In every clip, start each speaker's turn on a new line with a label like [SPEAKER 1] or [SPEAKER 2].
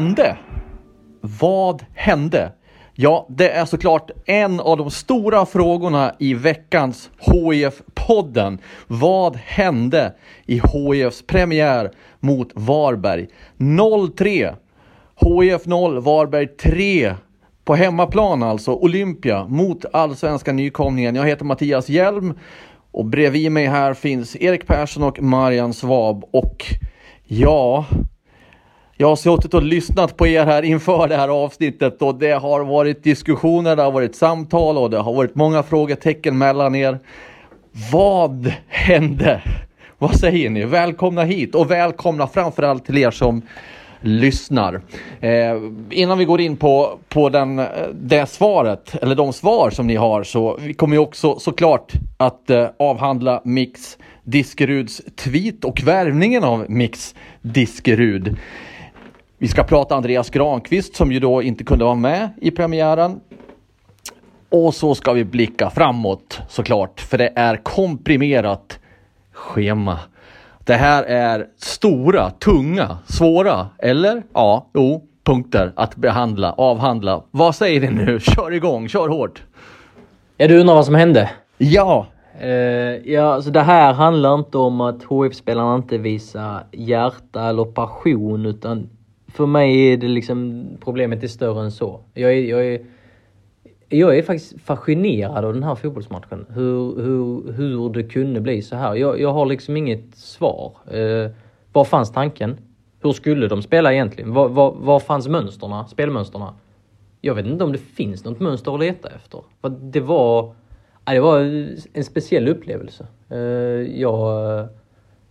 [SPEAKER 1] Hände? Vad hände? Ja, det är såklart en av de stora frågorna i veckans HIF-podden. Vad hände i HIFs premiär mot Varberg? 0-3. HIF 0, Varberg 3. På hemmaplan alltså, Olympia mot allsvenska nykomlingen. Jag heter Mattias Hjelm och bredvid mig här finns Erik Persson och Marian Svab. Och ja, jag har suttit och lyssnat på er här inför det här avsnittet och det har varit diskussioner, det har varit samtal och det har varit många frågetecken mellan er. Vad hände? Vad säger ni? Välkomna hit och välkomna framförallt till er som lyssnar. Eh, innan vi går in på, på den, eh, det svaret, eller de svar som ni har, så vi kommer ju också såklart att eh, avhandla Mix Diskeruds tweet och värvningen av Mix Diskerud. Vi ska prata Andreas Granqvist som ju då inte kunde vara med i premiären. Och så ska vi blicka framåt såklart, för det är komprimerat schema. Det här är stora, tunga, svåra, eller? Ja, jo, punkter att behandla, avhandla. Vad säger ni nu? Kör igång, kör hårt!
[SPEAKER 2] Ja, du undrar vad som hände?
[SPEAKER 1] Ja!
[SPEAKER 2] Eh, ja, alltså det här handlar inte om att HF-spelarna inte visar hjärta eller passion utan för mig är det liksom problemet är större än så. Jag är, jag är, jag är faktiskt fascinerad av den här fotbollsmatchen. Hur, hur, hur det kunde bli så här. Jag, jag har liksom inget svar. Eh, var fanns tanken? Hur skulle de spela egentligen? Var, var, var fanns mönsterna, spelmönsterna? Jag vet inte om det finns något mönster att leta efter. Det var, det var en speciell upplevelse. Eh, jag,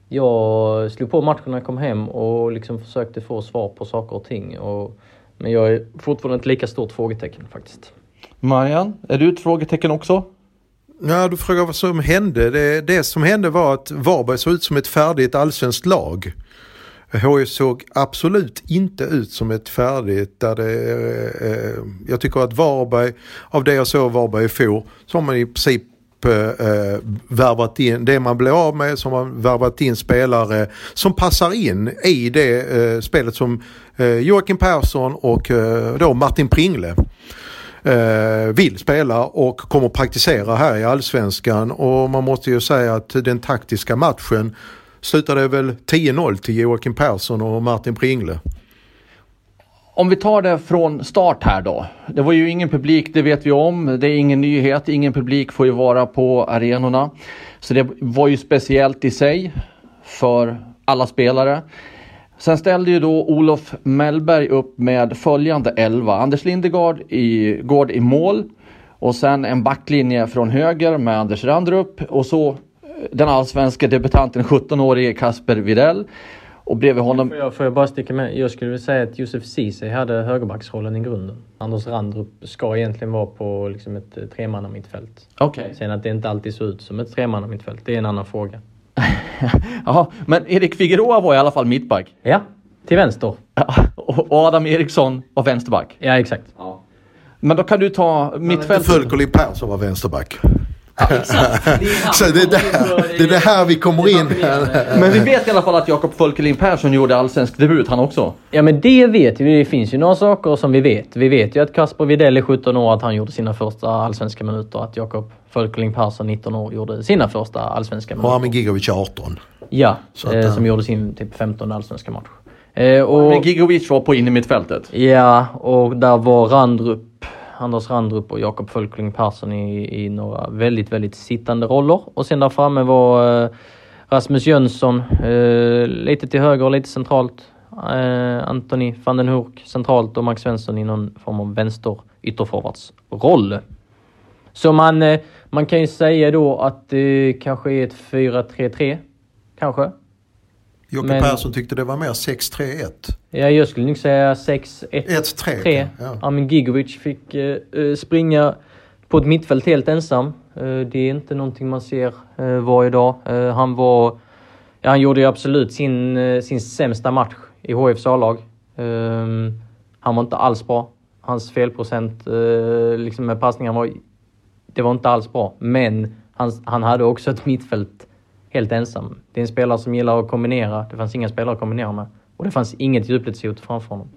[SPEAKER 2] jag slog på matchen när jag kom hem och liksom försökte få svar på saker och ting. Och, men jag är fortfarande ett lika stort frågetecken faktiskt.
[SPEAKER 1] Marian, är du ett frågetecken också?
[SPEAKER 3] Ja, du frågar vad som hände. Det, det som hände var att Varberg såg ut som ett färdigt allsvenskt lag. HIF såg absolut inte ut som ett färdigt där det, eh, jag tycker att Varberg, av det jag såg Varberg i fjol, så har man i princip Eh, eh, värvat in, det man blir av med som man värvat in spelare som passar in i det eh, spelet som eh, Joakim Persson och eh, då Martin Pringle eh, vill spela och kommer praktisera här i allsvenskan och man måste ju säga att den taktiska matchen slutade väl 10-0 till Joakim Persson och Martin Pringle.
[SPEAKER 1] Om vi tar det från start här då. Det var ju ingen publik, det vet vi om. Det är ingen nyhet. Ingen publik får ju vara på arenorna. Så det var ju speciellt i sig för alla spelare. Sen ställde ju då Olof Mellberg upp med följande elva. Anders Lindegård i, Gård i mål. Och sen en backlinje från höger med Anders Randrup. Och så den allsvenska debutanten 17-årige Kasper Videll. Och bredvid honom...
[SPEAKER 2] Får jag, får jag bara sticka med? Jag skulle vilja säga att Josef Ceesay hade högerbacksrollen i grunden. Anders Randrup ska egentligen vara på liksom ett eh, tremannamittfält.
[SPEAKER 1] Okej. Okay.
[SPEAKER 2] Sen att det inte alltid ser ut som ett tremannamittfält, det är en annan fråga.
[SPEAKER 1] Jaha, men Erik Figueroa var i alla fall mittback?
[SPEAKER 2] Ja, till vänster.
[SPEAKER 1] och Adam Eriksson var vänsterback?
[SPEAKER 2] Ja, exakt.
[SPEAKER 1] Ja. Men då kan du ta mittfältet.
[SPEAKER 3] Fölkolin Persson var vänsterback. Ja, exakt. Det är, så det, är där, det är det här vi kommer in.
[SPEAKER 1] Men vi vet i alla fall att Jakob Folkelin Persson gjorde allsvensk debut han också.
[SPEAKER 2] Ja men det vet vi. Det finns ju några saker som vi vet. Vi vet ju att Kasper Widell är 17 år, att han gjorde sina första allsvenska minuter. Att Jakob Folkelin Persson, 19 år, gjorde sina första allsvenska minuter.
[SPEAKER 3] Och Armin Gigovic 18.
[SPEAKER 2] Ja, eh, som gjorde sin typ 15 allsvenska match.
[SPEAKER 1] Eh, och, men Gigovic var på in i mittfältet?
[SPEAKER 2] Ja, och där var Randrup Anders Randrup och Jakob Fölkling Persson i, i några väldigt, väldigt sittande roller. Och sen där framme var eh, Rasmus Jönsson, eh, lite till höger och lite centralt. Eh, Anthony van den Hurk centralt och Max Svensson i någon form av vänster ytterforwardsroll. Så man, eh, man kan ju säga då att det kanske är ett 4-3-3. Kanske.
[SPEAKER 3] Jocke
[SPEAKER 2] Men-
[SPEAKER 3] Persson tyckte det var mer 6-3-1.
[SPEAKER 2] Ja, jag skulle nog säga 6-1.
[SPEAKER 3] 1-3.
[SPEAKER 2] 3.
[SPEAKER 3] Ja.
[SPEAKER 2] Amin Gigovic fick eh, eh, springa på ett mittfält helt ensam. Eh, det är inte någonting man ser eh, varje dag. Eh, han var... Ja, han gjorde ju absolut sin, eh, sin sämsta match i HFs A-lag. Ehm, han var inte alls bra. Hans felprocent liksom med passningar var... Det var inte alls bra. Men han, han hade också ett mittfält helt ensam. Det är en spelare som gillar att kombinera. Det fanns inga spelare att kombinera med. Och det fanns inget djupledshot framför honom.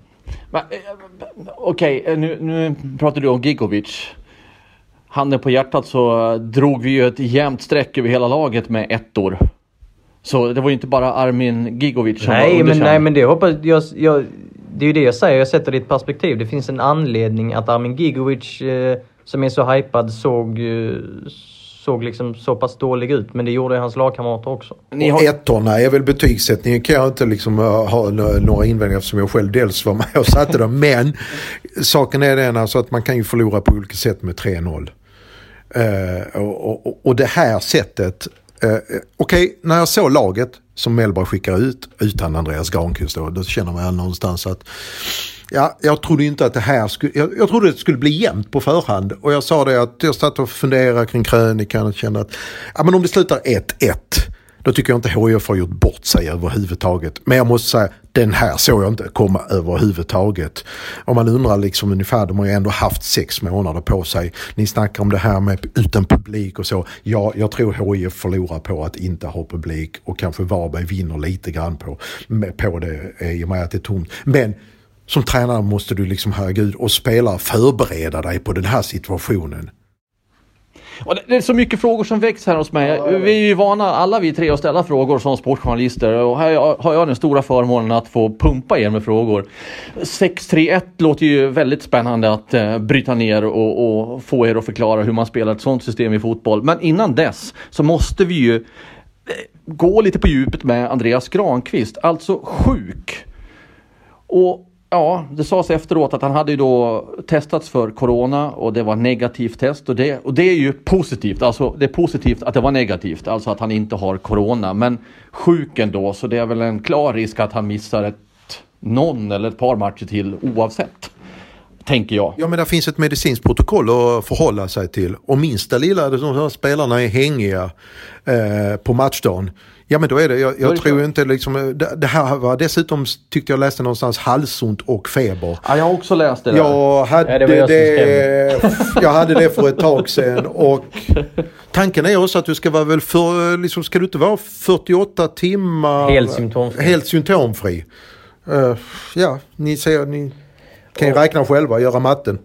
[SPEAKER 1] Men, eh, Okej, eh, nu, nu pratar du om Gigovic. Handen på hjärtat så drog vi ju ett jämnt streck över hela laget med ettor. Så det var ju inte bara Armin Gigovic som var
[SPEAKER 2] Nej men,
[SPEAKER 1] underkänd.
[SPEAKER 2] nej, men det hoppas jag, jag... Det är ju det jag säger, jag sätter det i ett perspektiv. Det finns en anledning att Armin Gigovic, eh, som är så hypad, såg, eh, såg liksom så pass dålig ut. Men det gjorde hans lagkamrater också.
[SPEAKER 1] Ni har,
[SPEAKER 3] ettorna är väl betygssättningen kan jag inte liksom uh, ha några invändningar eftersom jag själv dels var med och satte dem. Men saken är den alltså att man kan ju förlora på olika sätt med 3-0. Eh, och, och, och det här sättet, eh, okej när jag såg laget som Mellberg skickar ut utan Andreas Granqvist då, då känner man någonstans att Ja, jag trodde inte att det här skulle, jag, jag trodde det skulle bli jämnt på förhand. Och jag sa det att jag satt och funderade kring krönikan och kände att ja, men om det slutar 1-1 då tycker jag inte HIF har gjort bort sig överhuvudtaget. Men jag måste säga, den här såg jag inte komma överhuvudtaget. Om man undrar liksom ungefär, de har ju ändå haft sex månader på sig. Ni snackar om det här med utan publik och så. Ja, jag tror HIF förlorar på att inte ha publik och kanske Varberg vinner lite grann på, på det eh, i och med att det är tomt. Men som tränare måste du liksom, herregud, och spelare förbereda dig på den här situationen.
[SPEAKER 1] Det är så mycket frågor som väcks här hos mig. Vi är ju vana, alla vi tre, att ställa frågor som sportjournalister. Och här har jag den stora förmånen att få pumpa er med frågor. 6-3-1 låter ju väldigt spännande att eh, bryta ner och, och få er att förklara hur man spelar ett sånt system i fotboll. Men innan dess så måste vi ju eh, gå lite på djupet med Andreas Granqvist, alltså sjuk. Och ja, det sades efteråt att han hade ju då testats för corona och det var negativt test och det, och det är ju positivt. Alltså det är positivt att det var negativt, alltså att han inte har corona. Men sjuk ändå, så det är väl en klar risk att han missar ett, någon eller ett par matcher till oavsett. Tänker jag.
[SPEAKER 3] Ja men det finns ett medicinskt protokoll att förhålla sig till. Och minsta lilla, de här spelarna är hängiga eh, på matchdagen. Ja men då är det, jag, jag
[SPEAKER 1] det
[SPEAKER 3] tror
[SPEAKER 1] klart.
[SPEAKER 3] inte liksom, det, det här var dessutom tyckte jag läste någonstans halsont och feber.
[SPEAKER 1] Ja, jag har också läst det där.
[SPEAKER 3] Jag hade,
[SPEAKER 2] Ja, det jag
[SPEAKER 3] det, jag hade det för ett tag sedan och tanken är också att du ska vara väl för, liksom, ska du inte vara 48 timmar
[SPEAKER 2] Helt symptomfri.
[SPEAKER 3] Helt symptomfri. Eh, ja, ni ser, ni kan ju räkna själva, göra matten.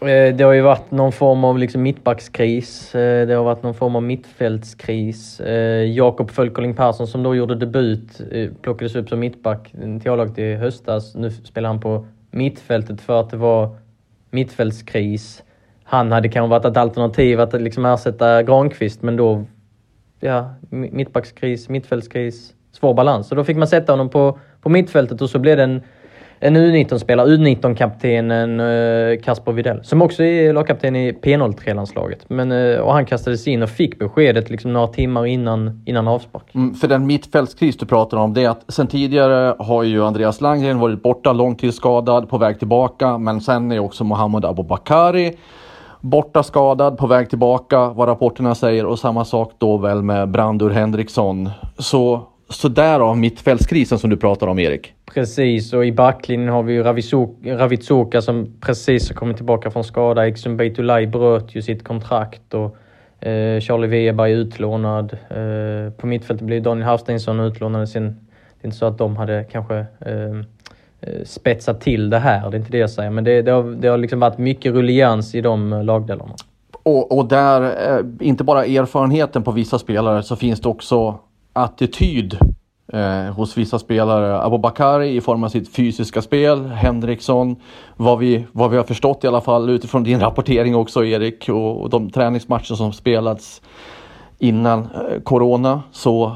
[SPEAKER 2] Eh, det har ju varit någon form av liksom mittbackskris. Eh, det har varit någon form av mittfältskris. Eh, Jakob Fölkerling Persson som då gjorde debut plockades upp som mittback till A-laget i höstas. Nu spelar han på mittfältet för att det var mittfältskris. Han hade kanske varit ett alternativ att liksom ersätta Granqvist men då ja, mittbackskris, mittfältskris, svår balans. Så då fick man sätta honom på, på mittfältet och så blev det en, en U19-spelare, U19-kaptenen eh, Kasper Videll, som också är lagkapten i P03-landslaget. Men, eh, och han kastades in och fick beskedet liksom några timmar innan, innan avspark.
[SPEAKER 1] Mm, för den mittfältskris du pratar om, det är att sen tidigare har ju Andreas Landgren varit borta, långtidsskadad, på väg tillbaka. Men sen är också Mohamed Abubakari borta skadad, på väg tillbaka, vad rapporterna säger. Och samma sak då väl med Brandur Henriksson. Så, så därav mittfältskrisen som du pratar om, Erik.
[SPEAKER 2] Precis, och i backlinjen har vi ju Ravitsoka som precis har kommit tillbaka från skada. Exum Beitulay bröt ju sitt kontrakt och eh, Charlie Weber är utlånad. Eh, på mittfältet blir Daniel Hafsteinsson utlånad. Sen, det är inte så att de hade kanske eh, eh, spetsat till det här, det är inte det jag säger. Men det, det, har, det har liksom varit mycket rullians i de eh, lagdelarna.
[SPEAKER 1] Och, och där, eh, inte bara erfarenheten på vissa spelare, så finns det också attityd eh, hos vissa spelare. Abubakari i form av sitt fysiska spel, Henriksson, vad vi, vad vi har förstått i alla fall utifrån din rapportering också Erik och, och de träningsmatcher som spelats. innan eh, Corona så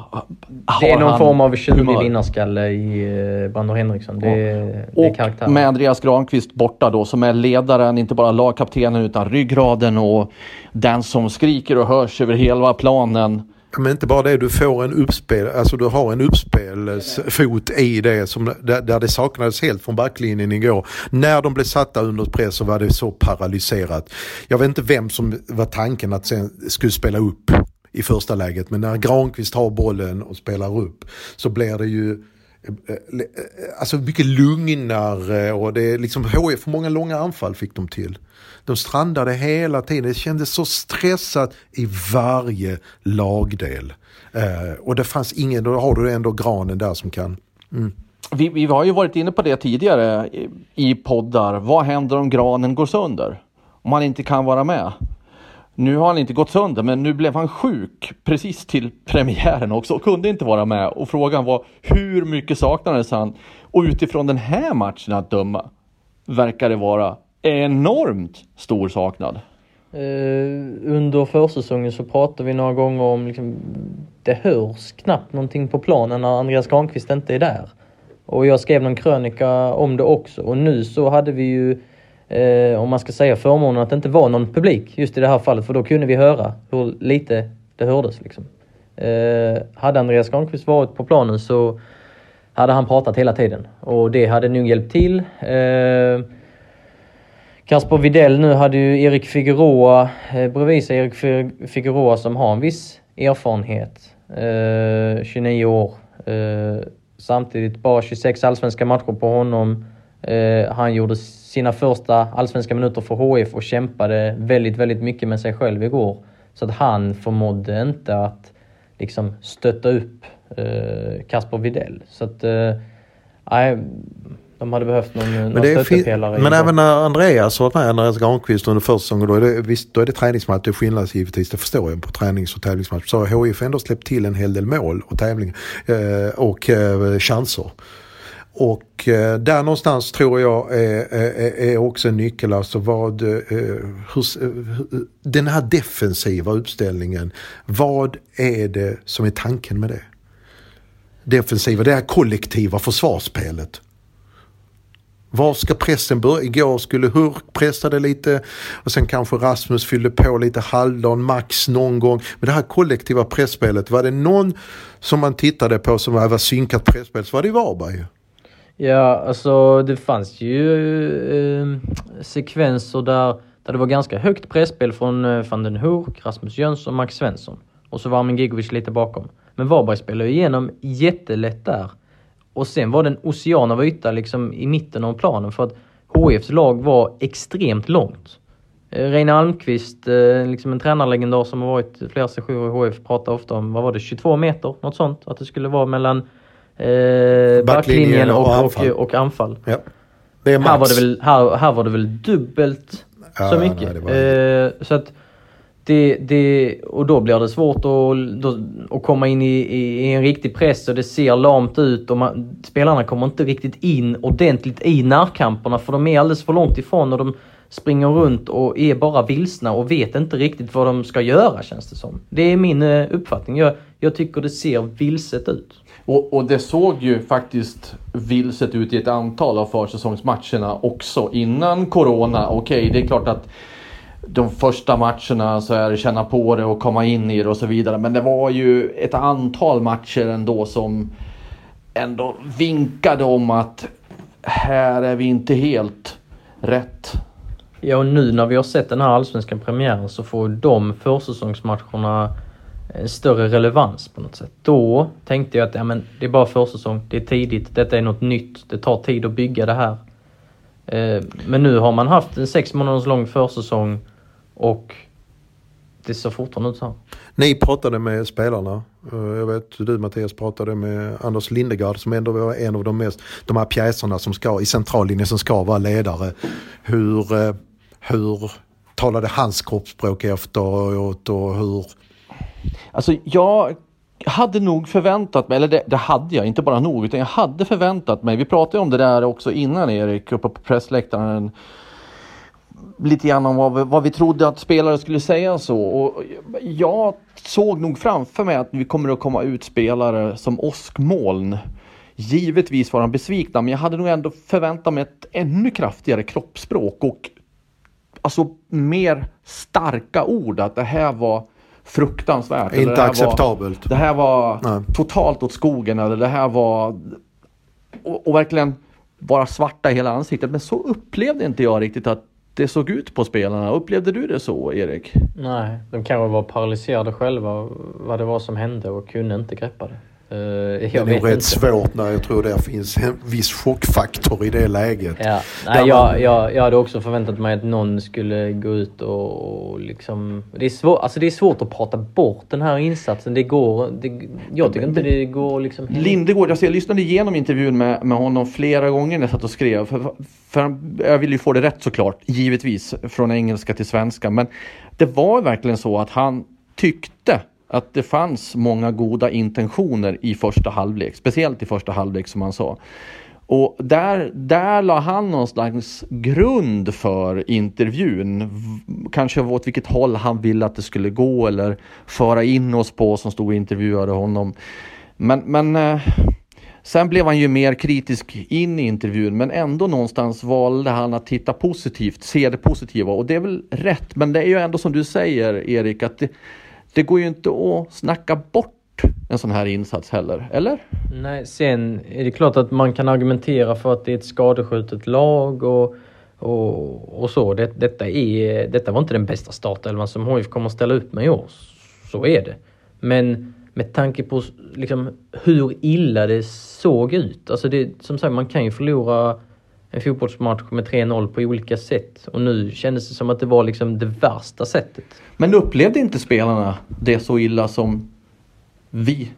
[SPEAKER 1] har
[SPEAKER 2] Det är någon
[SPEAKER 1] han
[SPEAKER 2] form av tjurig
[SPEAKER 1] humör.
[SPEAKER 2] vinnarskalle i eh, Brandon Henriksson. Det, det är
[SPEAKER 1] Och
[SPEAKER 2] karaktär.
[SPEAKER 1] med Andreas Granqvist borta då som är ledaren, inte bara lagkaptenen utan ryggraden och den som skriker och hörs över hela planen.
[SPEAKER 3] Men inte bara det, du får en uppspel, alltså du har en uppspelsfot i det som, där, där det saknades helt från backlinjen igår. När de blev satta under press så var det så paralyserat. Jag vet inte vem som var tanken att sen skulle spela upp i första läget men när Granqvist har bollen och spelar upp så blir det ju eh, eh, Alltså mycket lugnare och det är liksom HF, för många långa anfall fick de till. De strandade hela tiden, det kändes så stressat i varje lagdel. Eh, och det fanns ingen, då har du ändå granen där som kan mm.
[SPEAKER 1] Vi, vi har ju varit inne på det tidigare i, i poddar. Vad händer om granen går sönder? Om han inte kan vara med? Nu har han inte gått sönder, men nu blev han sjuk precis till premiären också och kunde inte vara med. Och frågan var hur mycket saknades han? Och utifrån den här matchen att döma verkar det vara enormt stor saknad.
[SPEAKER 2] Eh, under försäsongen så pratade vi några gånger om liksom, det hörs knappt någonting på planen när Andreas Granqvist inte är där. Och jag skrev någon krönika om det också och nu så hade vi ju eh, om man ska säga förmånen att det inte var någon publik just i det här fallet för då kunde vi höra hur lite det hördes. Liksom. Eh, hade Andreas Granqvist varit på planen så hade han pratat hela tiden och det hade nog hjälpt till. Eh, Kasper Videll nu hade ju Erik Figueroa eh, bredvid sig. Erik Figueroa som har en viss erfarenhet. Eh, 29 år. Eh, samtidigt bara 26 allsvenska matcher på honom. Eh, han gjorde sina första allsvenska minuter för HF och kämpade väldigt, väldigt mycket med sig själv igår. Så att han förmådde inte att liksom stötta upp eh, Kasper Videll. Så att, eh, de hade behövt någon, någon
[SPEAKER 3] Men, fin-
[SPEAKER 2] stöttepelare.
[SPEAKER 3] men även när Andreas har varit med, Andreas Granqvist under första säsongen, då är det, visst, då är det träningsmatch, det är skillnad givetvis, det förstår jag på tränings och tävlingsmatch. Så har HIF ändå släppt till en hel del mål och tävling eh, och eh, chanser. Och eh, där någonstans tror jag är, är, är också en nyckel, alltså vad, eh, hur, hur, den här defensiva uppställningen, vad är det som är tanken med det? Defensiva, det här kollektiva försvarsspelet. Var ska pressen börja? Igår skulle Hurk pressade lite och sen kanske Rasmus fyllde på lite halvdan, Max någon gång. Men det här kollektiva pressspelet, var det någon som man tittade på som var synkat presspel så var det ju Varberg.
[SPEAKER 2] Ja, alltså det fanns ju eh, sekvenser där, där det var ganska högt presspel från eh, van den Hurk, Rasmus Jönsson och Max Svensson. Och så var Armin Gigovic lite bakom. Men Varberg spelade ju igenom jättelätt där. Och sen var det en ocean av yta liksom i mitten av planen för att HIFs lag var extremt långt. Eh, Reine Almqvist, eh, liksom en tränarlegendar som har varit flera sessioner i HIF, pratar ofta om, vad var det, 22 meter? Något sånt. Att det skulle vara mellan eh, backlinjen och, och,
[SPEAKER 3] anfall.
[SPEAKER 2] och, och anfall.
[SPEAKER 3] Ja. Det är Max.
[SPEAKER 2] Här var, det väl, här, här var det väl dubbelt
[SPEAKER 3] Ja,
[SPEAKER 2] så
[SPEAKER 3] nej,
[SPEAKER 2] mycket.
[SPEAKER 3] det var-
[SPEAKER 2] eh, så att det, det, och då blir det svårt att, då, att komma in i, i, i en riktig press och det ser lamt ut och man, spelarna kommer inte riktigt in ordentligt i närkamperna för de är alldeles för långt ifrån och de springer runt och är bara vilsna och vet inte riktigt vad de ska göra känns det som. Det är min eh, uppfattning. Jag, jag tycker det ser vilset ut.
[SPEAKER 1] Och, och det såg ju faktiskt vilset ut i ett antal av försäsongsmatcherna också innan Corona. Okej, det är klart att de första matcherna så är det känna på det och komma in i det och så vidare. Men det var ju ett antal matcher ändå som ändå vinkade om att här är vi inte helt rätt.
[SPEAKER 2] Ja, och nu när vi har sett den här allsvenska premiären så får de försäsongsmatcherna en större relevans på något sätt. Då tänkte jag att ja, men det är bara försäsong, det är tidigt, detta är något nytt, det tar tid att bygga det här. Eh, Men nu har man haft en sex månaders lång försäsong och det ser fortfarande ut så här.
[SPEAKER 3] Ni pratade med spelarna. Eh, Jag vet du Mattias pratade med Anders Lindegard som ändå var en av de mest, de här pjäserna som ska, i centrallinjen som ska vara ledare. Hur, eh, hur talade hans kroppsspråk efteråt och hur
[SPEAKER 1] Alltså jag hade nog förväntat mig, eller det, det hade jag, inte bara nog, utan jag hade förväntat mig. Vi pratade om det där också innan Erik, uppe på pressläktaren. lite grann om vad vi, vad vi trodde att spelare skulle säga så. Och jag såg nog framför mig att vi kommer att komma ut spelare som åskmoln. Givetvis var han besvikna, men jag hade nog ändå förväntat mig ett ännu kraftigare kroppsspråk och alltså mer starka ord. Att det här var fruktansvärt.
[SPEAKER 3] Inte
[SPEAKER 1] det
[SPEAKER 3] acceptabelt.
[SPEAKER 1] Var, det här var
[SPEAKER 3] Nej.
[SPEAKER 1] totalt åt skogen eller det här var... Och, och verkligen vara svarta i hela ansiktet. Men så upplevde inte jag riktigt att det såg ut på spelarna. Upplevde du det så, Erik?
[SPEAKER 2] Nej, de kanske var paralyserade själva vad det var som hände och kunde inte greppa det. Eh,
[SPEAKER 3] Det
[SPEAKER 2] jag
[SPEAKER 3] är nog rätt
[SPEAKER 2] inte.
[SPEAKER 3] svårt när jag tror det finns en viss chockfaktor i det läget.
[SPEAKER 2] Ja, nej,
[SPEAKER 3] man-
[SPEAKER 2] jag, jag, jag hade också förväntat mig att någon skulle gå ut och, och liksom... Det är, svår, alltså det är svårt att prata bort den här insatsen. Det går... Det, jag tycker inte det går liksom...
[SPEAKER 1] Lindegård, alltså jag lyssnade igenom intervjun med, med honom flera gånger när jag satt och skrev. För, för jag ville ju få det rätt såklart, givetvis, från engelska till svenska. Men det var verkligen så att han tyckte att det fanns många goda intentioner i första halvlek. Speciellt i första halvlek som han sa. Och där, där la han någon slags grund för intervjun. Kanske åt vilket håll han ville att det skulle gå eller föra in oss på som stod och intervjuade honom. Men, men eh, sen blev han ju mer kritisk in i intervjun men ändå någonstans valde han att titta positivt, se det positiva och det är väl rätt. Men det är ju ändå som du säger Erik att det, det går ju inte att snacka bort en sån här insats heller, eller?
[SPEAKER 2] Nej, sen är det klart att man kan argumentera för att det är ett skadeskjutet lag och, och, och så. Det, detta, är, detta var inte den bästa startelvan som HIF kommer att ställa upp med i år. Så är det. Men med tanke på liksom, hur illa det såg ut. Alltså det, som sagt, man kan ju förlora en fotbollsmatch med 3-0 på olika sätt. Och nu kändes det som att det var liksom det värsta sättet.
[SPEAKER 1] Men upplevde inte spelarna det så illa som vi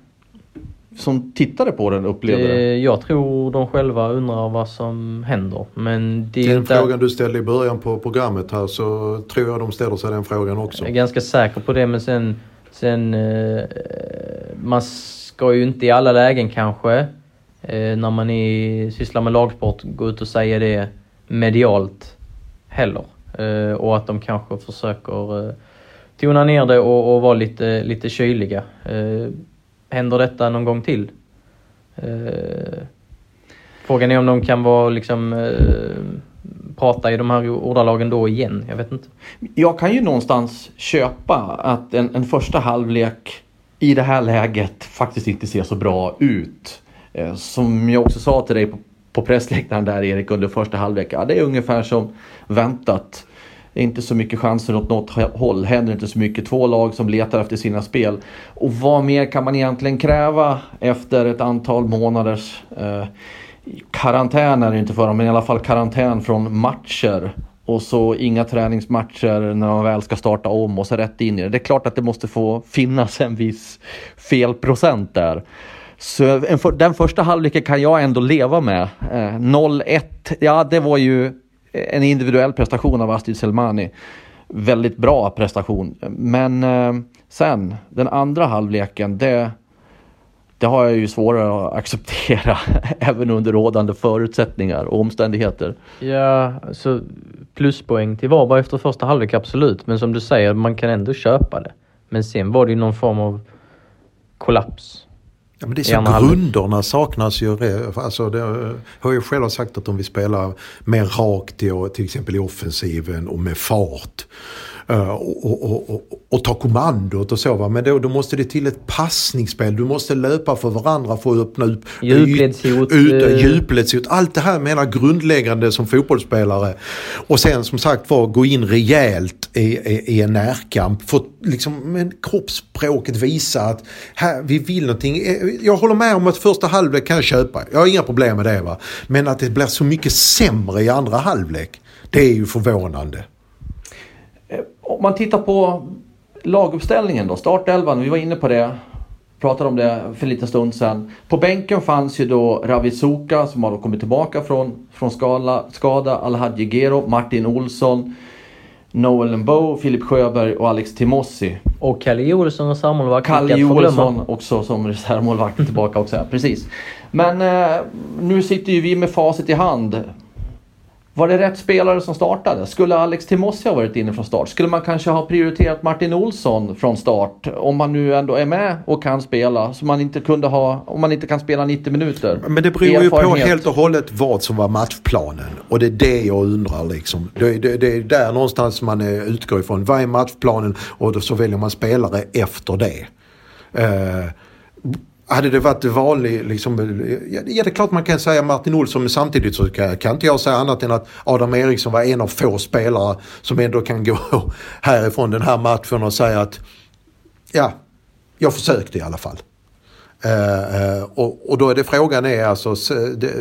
[SPEAKER 1] som tittade på den upplevde det?
[SPEAKER 2] Jag tror de själva undrar vad som händer. Men det är
[SPEAKER 3] Den
[SPEAKER 2] inte...
[SPEAKER 3] frågan du ställde i början på programmet här så tror jag de ställer sig den frågan också.
[SPEAKER 2] Jag är ganska säker på det men sen, sen eh, man ska ju inte i alla lägen kanske Eh, när man är, sysslar med lagsport gå ut och säga det medialt heller. Eh, och att de kanske försöker eh, tona ner det och, och vara lite, lite kyliga. Eh, händer detta någon gång till? Frågan är om de kan vara liksom prata i de här ordalagen då igen. Jag vet inte.
[SPEAKER 1] Jag kan ju någonstans köpa att en, en första halvlek i det här läget faktiskt inte ser så bra ut. Eh, som jag också sa till dig på, på pressläktaren där Erik under första halvlek. Ja, det är ungefär som väntat. Inte så mycket chanser åt något håll, händer inte så mycket. Två lag som letar efter sina spel. Och vad mer kan man egentligen kräva efter ett antal månaders eh, karantän är det inte för dem, men i alla fall karantän från matcher. Och så inga träningsmatcher när man väl ska starta om och så rätt in i det. Det är klart att det måste få finnas en viss felprocent där. Så en den första halvleken kan jag ändå leva med. Eh, 0-1, ja det var ju eh, en individuell prestation av Astrid Selmani. Väldigt bra prestation. Men eh, sen, den andra halvleken, det, det har jag ju svårare att acceptera även under rådande förutsättningar och omständigheter.
[SPEAKER 2] Ja, så pluspoäng till Varberg efter första halvlek, absolut. Men som du säger, man kan ändå köpa det. Men sen var det ju någon form av kollaps.
[SPEAKER 3] Ja, men det är så grunderna saknas ju. Alltså, det har jag själv sagt att de vill spela mer rakt i, till exempel i offensiven och med fart. Eh, och, och, och, och, ta kommandot och så. Va? Men då, då måste det till ett passningsspel. Du måste löpa för varandra för att öppna upp
[SPEAKER 2] Djupledshot, eh.
[SPEAKER 3] djupledshot. Allt det här menar grundläggande som fotbollsspelare. Och sen som sagt var gå in rejält i, i, i en närkamp. För liksom med kroppsspråket visa att här, vi vill någonting. Eh, Jag håller med om att första halvlek kan jag köpa. Jag har inga problem med det. Va? Men att det blir så mycket sämre i andra halvlek. Det är ju förvånande.
[SPEAKER 1] Om man tittar på laguppställningen då, startelvan, vi var inne på det. Pratade om det för en liten stund sedan. På bänken fanns ju då Ravizuka som har då kommit tillbaka från, från skala, skada. Alhaji Gero, Martin Olsson, Noel Mbo, Filip Sjöberg och Alex Timossi.
[SPEAKER 2] Och Kalle Olsson och sammålvakt.
[SPEAKER 1] Kalle. Olsson också som reservmålvakt tillbaka också. Precis. Men eh, nu sitter ju vi med facit i hand. Var det rätt spelare som startade? Skulle Alex Timossi ha varit inne från start? Skulle man kanske ha prioriterat Martin Olsson från start? Om man nu ändå är med och kan spela. Så man inte kunde ha, om man inte kan spela 90 minuter.
[SPEAKER 3] Men det beror ju på helt och hållet vad som var matchplanen. Och det är det jag undrar liksom. Det, det, det är där någonstans man utgår ifrån. Vad är matchplanen? Och så väljer man spelare efter det. Uh, hade det varit vanlig, liksom, ja det är klart man kan säga Martin Olsson men samtidigt så kan, kan inte jag säga annat än att Adam Eriksson var en av få spelare som ändå kan gå härifrån den här matchen och säga att ja, jag försökte i alla fall. Uh, uh, och, och, då är det frågan är alltså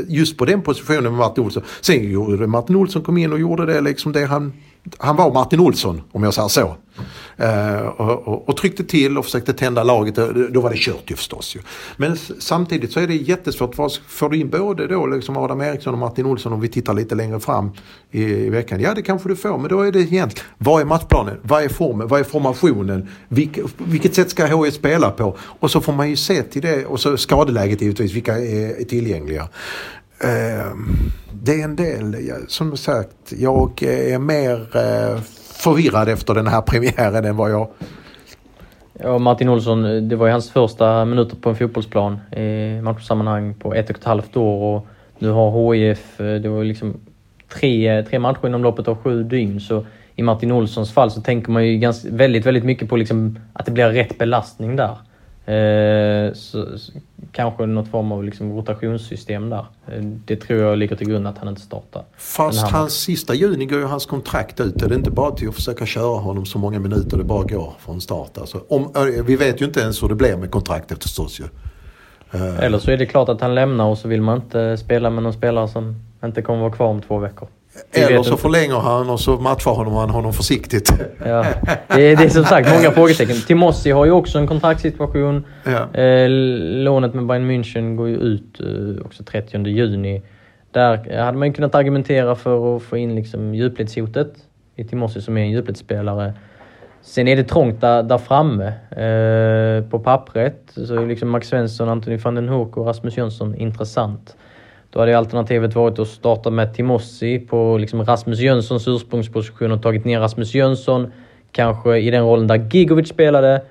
[SPEAKER 3] just på den positionen med Martin Olsson. Sen gjorde Martin Olsson kom in och gjorde det liksom det han han var Martin Olsson om jag säger så. Eh, och, och, och, tryckte till och försökte tända laget. Då var det kört ju förstås. Ju. Men samtidigt så är det jättesvårt. Får du in både då liksom Adam Eriksson och Martin Olsson om vi tittar lite längre fram i, i veckan? Ja det kanske du får men då är det egentligen vad är matchplanen? Vad är formen? Vad är formationen? Vilk, vilket sätt ska HIF spela på? Och så får man ju se till det och så skadeläget givetvis. Vilka är, är tillgängliga? Eh, det är en del, som sagt, jag är mer eh, förvirrad efter den här premiären än vad jag...
[SPEAKER 2] Ja, Martin Olsson, det var ju hans första minuter på en fotbollsplan i matchsammanhang på ett och ett halvt år och nu har HIF, eh, det var liksom tre, tre matcher inom loppet av sju dygn så i Martin Olssons fall så tänker man ju ganska, väldigt, väldigt mycket på liksom att det blir rätt belastning där. Eh, så, så, kanske något form av liksom rotationssystem där. Eh, det tror jag ligger till grund att han inte startar.
[SPEAKER 3] Fast hans sista juni går ju hans kontrakt ut. Är det inte bara till att försöka köra honom så många minuter det bara går från start? Alltså, om, vi vet ju inte ens hur det blir med kontraktet förstås ju.
[SPEAKER 2] Eh. Eller så är det klart att han lämnar och så vill man inte spela med någon spelare som inte kommer vara kvar om två veckor.
[SPEAKER 3] Eller så förlänger han och så matchar honom han honom försiktigt.
[SPEAKER 2] Ja. Det, är, det är som sagt många frågetecken. Timossi har ju också en kontraktssituation. Ja. Eh, lånet med Bayern München går ju ut eh, också 30 juni. Där hade man kunnat argumentera för att få in liksom djupledshotet i Timossi som är en djupledsspelare. Sen är det trångt där, där framme. Eh, på pappret så är liksom Max Svensson, Anthony van den Hoek och Rasmus Jönsson intressant. Då hade alternativet varit att starta med Timossi på liksom Rasmus Jönssons ursprungsposition och tagit ner Rasmus Jönsson, kanske i den rollen där Gigovic spelade.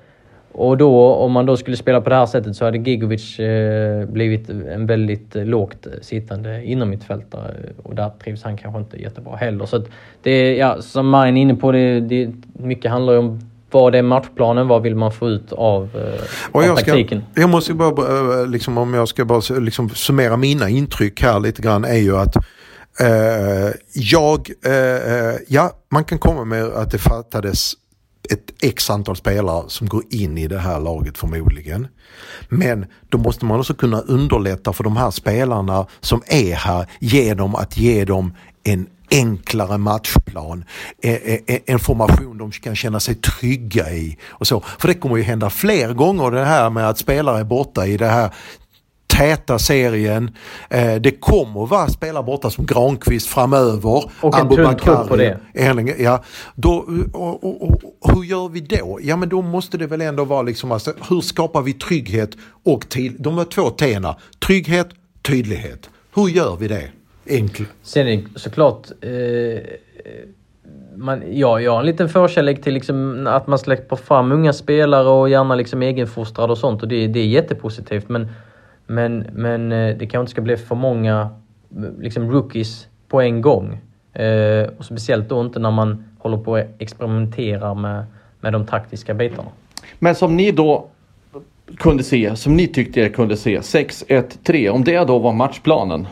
[SPEAKER 2] Och då, om man då skulle spela på det här sättet så hade Gigovic eh, blivit en väldigt lågt sittande innermittfältare och där trivs han kanske inte jättebra heller. Så att det, ja, som Marin är inne på, det, det, mycket handlar ju om vad är matchplanen? Vad vill man få ut av, eh, jag taktiken?
[SPEAKER 3] Ska, jag måste bara, eh, liksom, om jag ska bara liksom, summera mina intryck här lite grann är ju att eh, jag, eh, ja man kan komma med att det fattades ett x antal spelare som går in i det här laget förmodligen. Men då måste man också kunna underlätta för de här spelarna som är här genom att ge dem en enklare matchplan, eh, eh, eh, en formation de kan känna sig trygga i. och så. För det kommer ju hända fler gånger det här med att spelare är borta i det här täta serien. det kommer vara spelare borta som Granqvist framöver.
[SPEAKER 2] Och en tunn trupp på det.
[SPEAKER 3] Ja, då, och, och, och, hur gör vi då? Ja men då måste det väl ändå vara liksom, alltså, hur skapar vi trygghet och till, de har två T'na, trygghet, tydlighet. Hur gör vi det? Enkelt.
[SPEAKER 2] Sen är det såklart... Eh, man, ja, jag har en liten förkärlek till liksom att man släpper fram unga spelare och gärna liksom egenfostrade och sånt och det, det är jättepositivt. Men, men, men eh, det kanske inte ska bli för många liksom rookies på en gång. Eh, och speciellt då inte när man håller på att experimentera med, med de taktiska bitarna.
[SPEAKER 1] Men som ni då kunde se, som ni tyckte er kunde se, 6-1-3, om det då var matchplanen.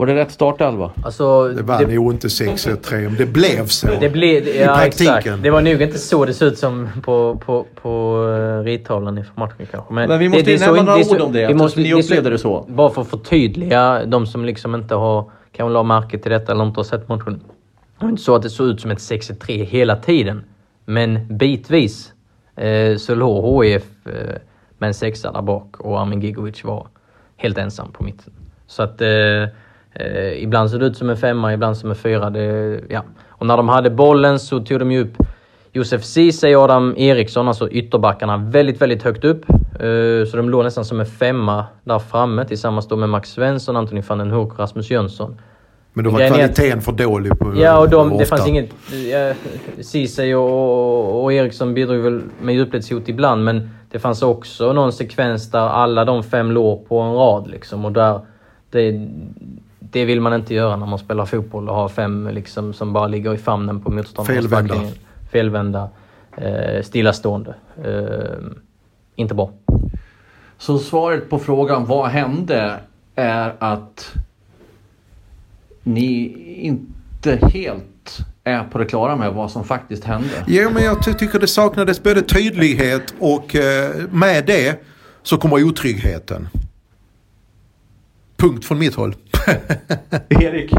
[SPEAKER 1] Var det rätt startelva?
[SPEAKER 3] Alltså, det var det, nog inte 6-3 men det blev så.
[SPEAKER 2] Det blev, I ja, praktiken. Exakt. Det var nog inte så det såg ut som på, på, på uh, rittavlan inför matchen kanske.
[SPEAKER 1] Men, men vi måste det, ju nämna några ord om det, vi måste, ni upplevde det så.
[SPEAKER 2] Bara för att förtydliga de som liksom inte har, kan la märke till detta eller inte har sett matchen. Det var inte så att det såg ut som ett 6-3 hela tiden. Men bitvis eh, så låg HIF eh, med en sexa där bak och Armin Gigovic var helt ensam på mitten. Så att eh, Eh, ibland såg det ut som en femma, ibland som en fyra. Det, ja. Och när de hade bollen så tog de ju upp Josef Ceesay och Adam Eriksson, alltså ytterbackarna, väldigt, väldigt högt upp. Eh, så de låg nästan som en femma där framme tillsammans då med Max Svensson, Anthony van den Hoek och Rasmus Jönsson.
[SPEAKER 3] Men då var
[SPEAKER 2] Grejen är att-
[SPEAKER 3] kvaliteten för dålig på
[SPEAKER 2] Ja, och de, det fanns inget... Ceesay och, och Eriksson bidrog väl med djupledshot ibland, men det fanns också någon sekvens där alla de fem låg på en rad liksom. Och där, det, det vill man inte göra när man spelar fotboll och har fem liksom, som bara ligger i famnen på motståndarens
[SPEAKER 3] Felvända.
[SPEAKER 2] Felvända. Eh, stillastående. Eh, inte bra.
[SPEAKER 1] Så svaret på frågan vad hände är att ni inte helt är på det klara med vad som faktiskt hände.
[SPEAKER 3] Jo, men jag ty- tycker det saknades både tydlighet och eh, med det så kommer otryggheten. Punkt från mitt håll.
[SPEAKER 1] Erik?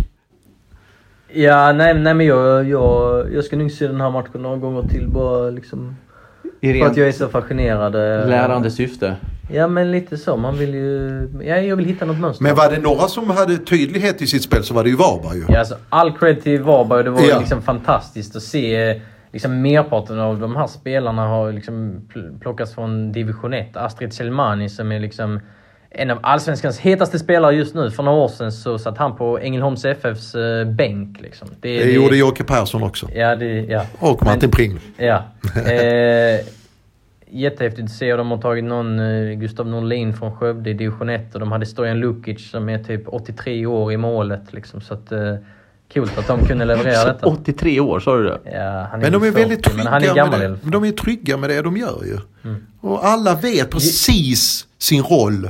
[SPEAKER 2] Ja, nej, nej men jag, jag, jag ska nog se den här matchen några gånger till bara liksom...
[SPEAKER 1] I
[SPEAKER 2] För att jag är så fascinerad. eh,
[SPEAKER 1] lärande syfte.
[SPEAKER 2] Ja men lite så. Man vill ju... Ja, jag vill hitta något mönster.
[SPEAKER 3] Men var det några som hade tydlighet i sitt spel så var det ju Varberg ju.
[SPEAKER 2] Ja, alltså, all cred till Varberg. Det var
[SPEAKER 3] Ja.
[SPEAKER 2] liksom fantastiskt att se. eh, Liksom merparten av de här spelarna har liksom pl- plockats från division 1. Astrid Selmani som är liksom en av allsvenskans hetaste spelare just nu. För några år sedan så satt han på Ängelholms FFs eh, bänk. Liksom.
[SPEAKER 3] Det gjorde Jocke Persson också.
[SPEAKER 2] Ja, det, ja.
[SPEAKER 3] Och Martin
[SPEAKER 2] Men-
[SPEAKER 3] Pring.
[SPEAKER 2] Ja. Eh, jättehäftigt att se. De har tagit någon eh, Gustav Norlin från Skövde i division 1 och de hade Stojan Lukic som är typ 83 år i målet. Liksom, så att, eh, kul att de kunde leverera detta.
[SPEAKER 1] 83 år, sa du det?
[SPEAKER 2] Ja, han
[SPEAKER 3] Men de är
[SPEAKER 2] väl
[SPEAKER 3] väldigt
[SPEAKER 2] 40, men han är
[SPEAKER 3] trygga
[SPEAKER 2] gammal
[SPEAKER 3] med det. De är trygga med det de gör ju.
[SPEAKER 2] Mm.
[SPEAKER 3] Och alla vet precis sin roll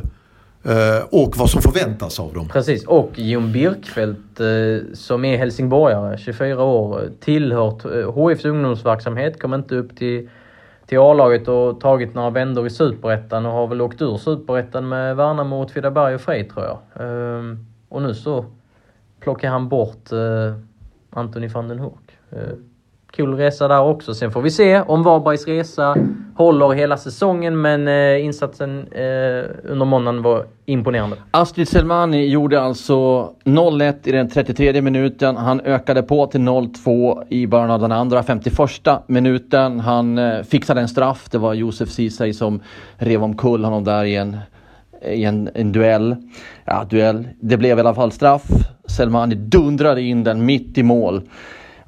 [SPEAKER 3] Eh, och vad som förväntas av dem.
[SPEAKER 2] Precis, och Jon Birkfeldt eh, som är helsingborgare, 24 år, tillhört HIFs eh, ungdomsverksamhet, kom inte upp till, till A-laget och tagit några vändor i Superettan och har väl åkt ur Superettan med Värnamo, Åtvidaberg och Frej tror jag. Ehm, och nu så plockar han bort Anthony van den Hurk. Kul resa där också. Sen får vi se om Varbergs resa håller hela säsongen men eh, insatsen eh, under måndagen var imponerande.
[SPEAKER 1] Astrid Selmani gjorde alltså 0-1 i den 33 minuten. Han ökade på till 0-2 i början av den andra 51 minuten. Han eh, fixade en straff. Det var Josef Ceesay som rev omkull honom där i en, i en, en duell. Ja, duell. Det blev i alla fall straff. Selmani dundrade in den mitt i mål.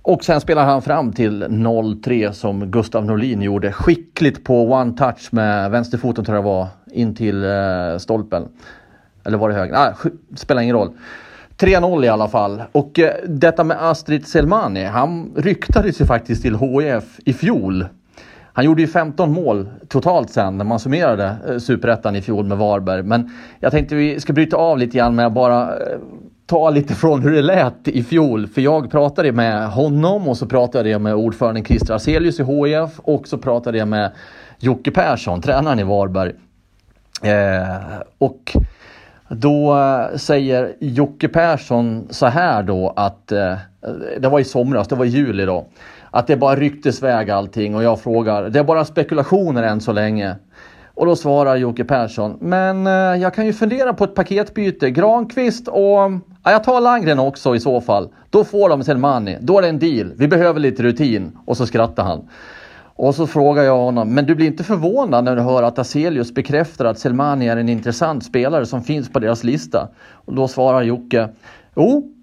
[SPEAKER 1] Och sen spelar han fram till 0-3 som Gustav Norlin gjorde. Skickligt på one touch med vänsterfoten tror jag det var in till eh, stolpen. Eller var det höger? Ah, spelar ingen roll. 3-0 i alla fall. Och eh, detta med Astrid Selmani, han ryktades ju faktiskt till HIF i fjol. Han gjorde ju 15 mål totalt sen när man summerade eh, Superettan i fjol med Varberg. Men jag tänkte vi ska bryta av lite grann med att bara eh, ta lite från hur det lät i fjol. För jag pratade med honom och så pratade jag med ordföranden Christer Aselius i HIF och så pratade jag med Jocke Persson, tränaren i Varberg. Eh, och då säger Jocke Persson så här då att eh, det var i somras, det var i juli då. Att det bara rycktes väg allting och jag frågar, det är bara spekulationer än så länge. Och då svarar Jocke Persson, men eh, jag kan ju fundera på ett paketbyte. Granqvist och, ja, jag tar Landgren också i så fall. Då får de Selmani, då är det en deal. Vi behöver lite rutin. Och så skrattar han. Och så frågar jag honom, men du blir inte förvånad när du hör att Aselius bekräftar att Selmani är en intressant spelare som finns på deras lista? Och då svarar Jocke, jo.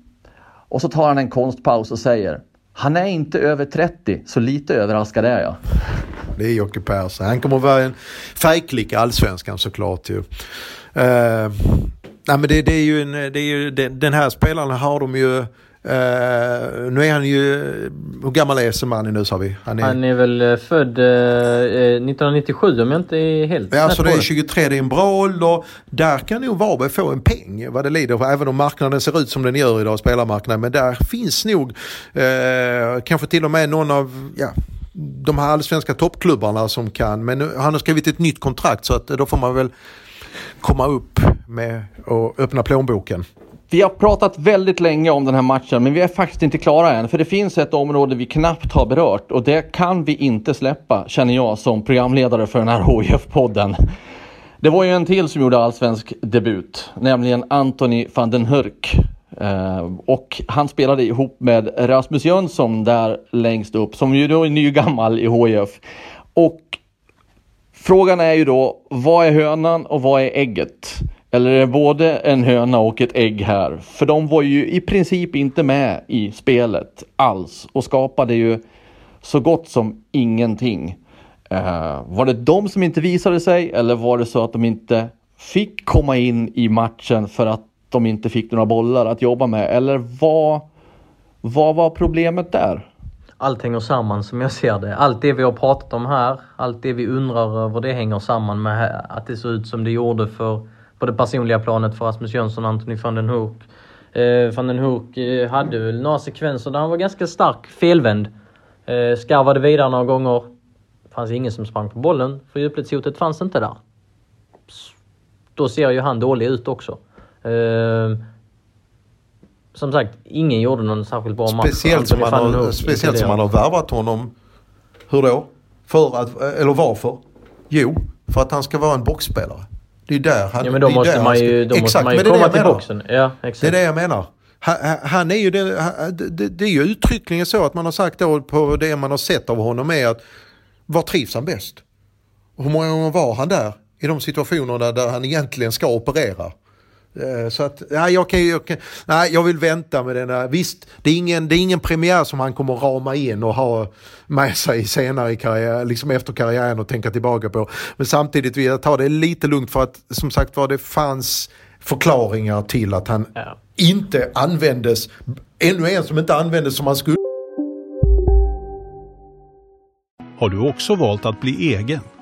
[SPEAKER 1] Och så tar han en konstpaus och säger, han är inte över 30, så lite överraskad är jag.
[SPEAKER 3] Det är Jocke Persson. Han kommer att vara en fejklik i allsvenskan såklart ju. Uh, nej men det, det är ju, en, det är ju den, den här spelaren har de ju Uh, nu är han ju, hur gammal är Semani nu sa vi? Han är,
[SPEAKER 2] Han är väl eh, född eh, eh, 1997 om jag inte är helt
[SPEAKER 3] Ja,
[SPEAKER 2] snett
[SPEAKER 3] så
[SPEAKER 2] på
[SPEAKER 3] det är 23, det är en bra ålder. Där kan nog Varberg få en peng vad det lider. Även om marknaden ser ut som den gör idag, spelarmarknaden. Men där finns nog eh, kanske till och med någon av ja, de här allsvenska toppklubbarna som kan. Men nu, han har skrivit ett nytt kontrakt så att då får man väl komma upp med och öppna plånboken.
[SPEAKER 1] Vi har pratat väldigt länge om den här matchen men vi är faktiskt inte klara än. För det finns ett område vi knappt har berört och det kan vi inte släppa känner jag som programledare för den här HIF-podden. Det var ju en till som gjorde allsvensk debut, nämligen Anthony van den Hurk. Eh, och han spelade ihop med Rasmus Jönsson där längst upp, som ju då är nygammal i HIF. Och frågan är ju då, vad är hönan och vad är ägget? Eller är det både en höna och ett ägg här? För de var ju i princip inte med i spelet alls och skapade ju så gott som ingenting. Uh, var det de som inte visade sig eller var det så att de inte fick komma in i matchen för att de inte fick några bollar att jobba med? Eller vad, vad var problemet där?
[SPEAKER 2] Allt hänger samman som jag ser det. Allt det vi har pratat om här, allt det vi undrar över, det hänger samman med att det såg ut som det gjorde för, på det personliga planet för Rasmus Jönsson och Anthony van den Hoek. Eh, van den Hoek eh, hade väl några sekvenser där han var ganska stark felvänd. Eh, skarvade vidare några gånger. Det fanns ingen som sprang på bollen, för djupledshotet fanns inte där. Då ser ju han dålig ut också. Eh, som sagt, ingen gjorde någon särskilt bra match.
[SPEAKER 3] Speciellt som man har, speciellt som man har värvat honom. Hur då? För att, eller varför? Jo, för att han ska vara en boxspelare. Det är där han...
[SPEAKER 2] Ja men då måste man ju, då exakt, måste man komma till boxen. Ja, exakt.
[SPEAKER 3] Det är det jag menar. Han, är ju det, det, det, är ju uttryckligen så att man har sagt då på det man har sett av honom är att var trivs han bäst? Hur många gånger var han där i de situationerna där han egentligen ska operera? Eh, så att, nej, jag, kan, jag, kan, nej, jag vill vänta med den. Visst, det är, ingen, det är ingen premiär som han kommer rama in och ha med sig senare i karriär, liksom efter karriären och tänka tillbaka på. Men samtidigt vill jag ta det lite lugnt för att som sagt var det fanns förklaringar till att han ja. inte användes, ännu en som inte användes som han skulle.
[SPEAKER 4] Har du också valt att bli egen?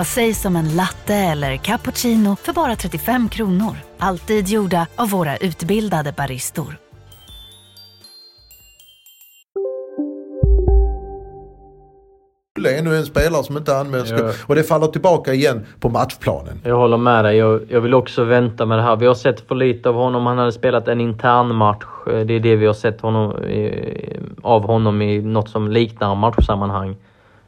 [SPEAKER 5] Vad sägs om en latte eller cappuccino för bara 35 kronor? Alltid gjorda av våra utbildade baristor.
[SPEAKER 3] Ännu en spelare som inte används. Ja. Och det faller tillbaka igen på matchplanen.
[SPEAKER 2] Jag håller med dig. Jag, jag, vill också vänta med det här. Vi har sett för lite av honom. Han hade spelat en intern match. Det är det vi har sett honom, av honom i något som liknar matchsammanhang.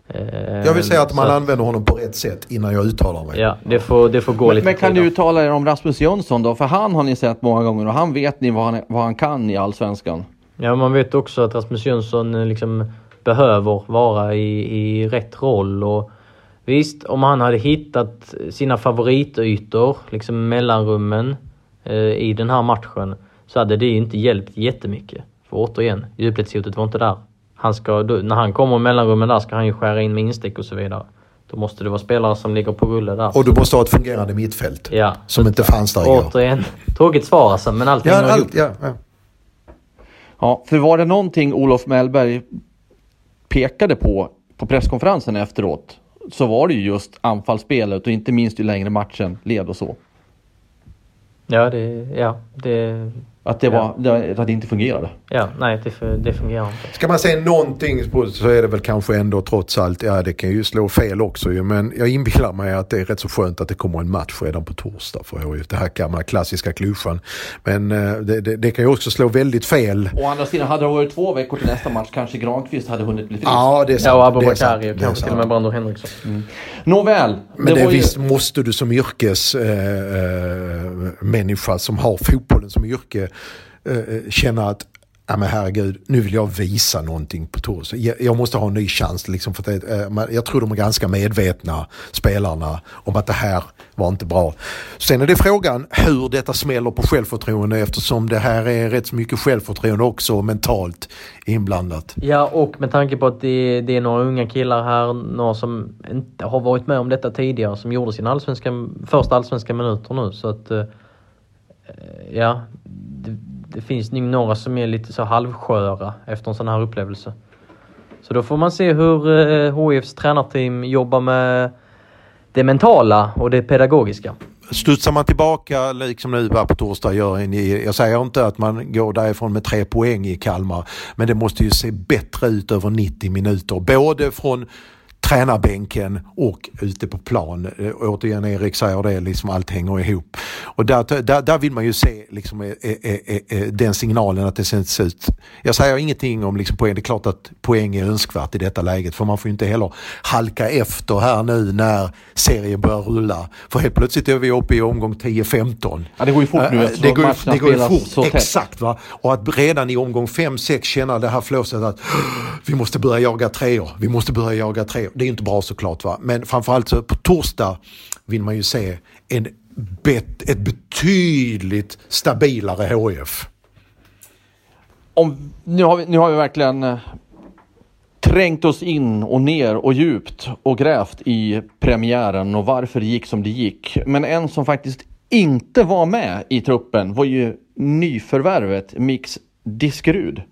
[SPEAKER 3] Eh, jag vill säga att man så använder honom på rätt sätt innan jag uttalar mig.
[SPEAKER 2] Ja, det får, det får gå
[SPEAKER 1] men,
[SPEAKER 2] lite
[SPEAKER 1] Men kan du uttala er om Rasmus Jönsson då? För han har ni sett många gånger och han vet ni vad han, vad han kan i Allsvenskan.
[SPEAKER 2] Ja, man vet också att Rasmus Jönsson eh, liksom behöver vara i, i rätt roll. Och visst, om han hade hittat sina favoritytor, liksom mellanrummen eh, i den här matchen, så hade det inte hjälpt jättemycket. För återigen, djupledshotet var inte där. Han ska, när han kommer i mellanrummen där ska han ju skära in med instick och så vidare. Då måste det vara spelare som ligger på rulle där.
[SPEAKER 3] Och du måste ha ett fungerande mittfält. Ja. Som inte fanns där
[SPEAKER 2] igår. Återigen, tråkigt svar alltså, men allting
[SPEAKER 3] ja, allt, ja, ja.
[SPEAKER 1] ja, för var det någonting Olof Mellberg pekade på på presskonferensen efteråt så var det ju just anfallsspelet och inte minst ju längre matchen led och så.
[SPEAKER 2] Ja, det, ja, det,
[SPEAKER 1] att det, var, ja. att det inte fungerade.
[SPEAKER 2] Ja, nej det, det fungerar inte.
[SPEAKER 3] Ska man säga någonting så är det väl kanske ändå trots allt, ja det kan ju slå fel också ju, men jag inbillar mig att det är rätt så skönt att det kommer en match redan på torsdag för HIF. Det här gamla klassiska klyschan. Men eh, det, det, det, kan ju också slå väldigt fel.
[SPEAKER 1] Å andra sidan, hade det varit två veckor till nästa match kanske Granqvist hade hunnit bli frisk.
[SPEAKER 3] Ja, det är sant.
[SPEAKER 2] Ja, och Abubakari och kanske till och med Brando Henriksson. Mm.
[SPEAKER 1] Nåväl.
[SPEAKER 3] Men det, det visst ju... måste du som yrkesmänniska eh, eh, som har fotbollen som yrke Eh, eh, känna att ja men herregud, nu vill jag visa någonting på torsdag. Jag, måste ha en ny chans. Liksom, för det, eh, eh jag tror de är ganska medvetna, spelarna, om att det här var inte bra. Sen är det frågan hur detta smäller på självförtroende eftersom det här är rätt så mycket självförtroende också mentalt inblandat.
[SPEAKER 2] Ja, och med tanke på att det, det är några unga killar här, några som inte har varit med om detta tidigare, som gjorde sina allsvenska, första allsvenska minuter nu. Så att, eh, Eh, ja, det, det finns nog några som är lite så halvsköra efter en sån här upplevelse. Så då får man se hur eh, HIFs tränarteam jobbar med det mentala och det pedagogiska.
[SPEAKER 3] Studsar man tillbaka liksom nu här på torsdag, gör en, jag säger inte att man går därifrån med tre poäng i Kalmar, men det måste ju se bättre ut över 90 minuter. Både från tränarbänken och ute på plan. Eh, återigen, Erik säger det, liksom allt hänger ihop. Och där, där, där vill man ju se liksom, eh, eh, den signalen att det ser ut. Jag säger ingenting om liksom, poäng, det är klart att poäng är önskvärt i detta läget för man får inte heller halka efter här nu när serien börjar rulla. För helt plötsligt är vi uppe i omgång 10-15.
[SPEAKER 1] Ja, det går ju fort nu
[SPEAKER 3] det går, det går ju fort, exakt. Va? Och att redan i omgång 5-6 känna det här flåset att vi måste börja jaga treor, vi måste börja jaga treor det är inte bra såklart. Va? Men framförallt så på torsdag vill man ju se en bet, ett betydligt stabilare HIF.
[SPEAKER 1] Om, nu, har vi, nu har vi verkligen eh, trängt oss in och ner och djupt och grävt i premiären och varför det gick som det gick. Men en som faktiskt inte var med i truppen var ju nyförvärvet Mix Diskerud.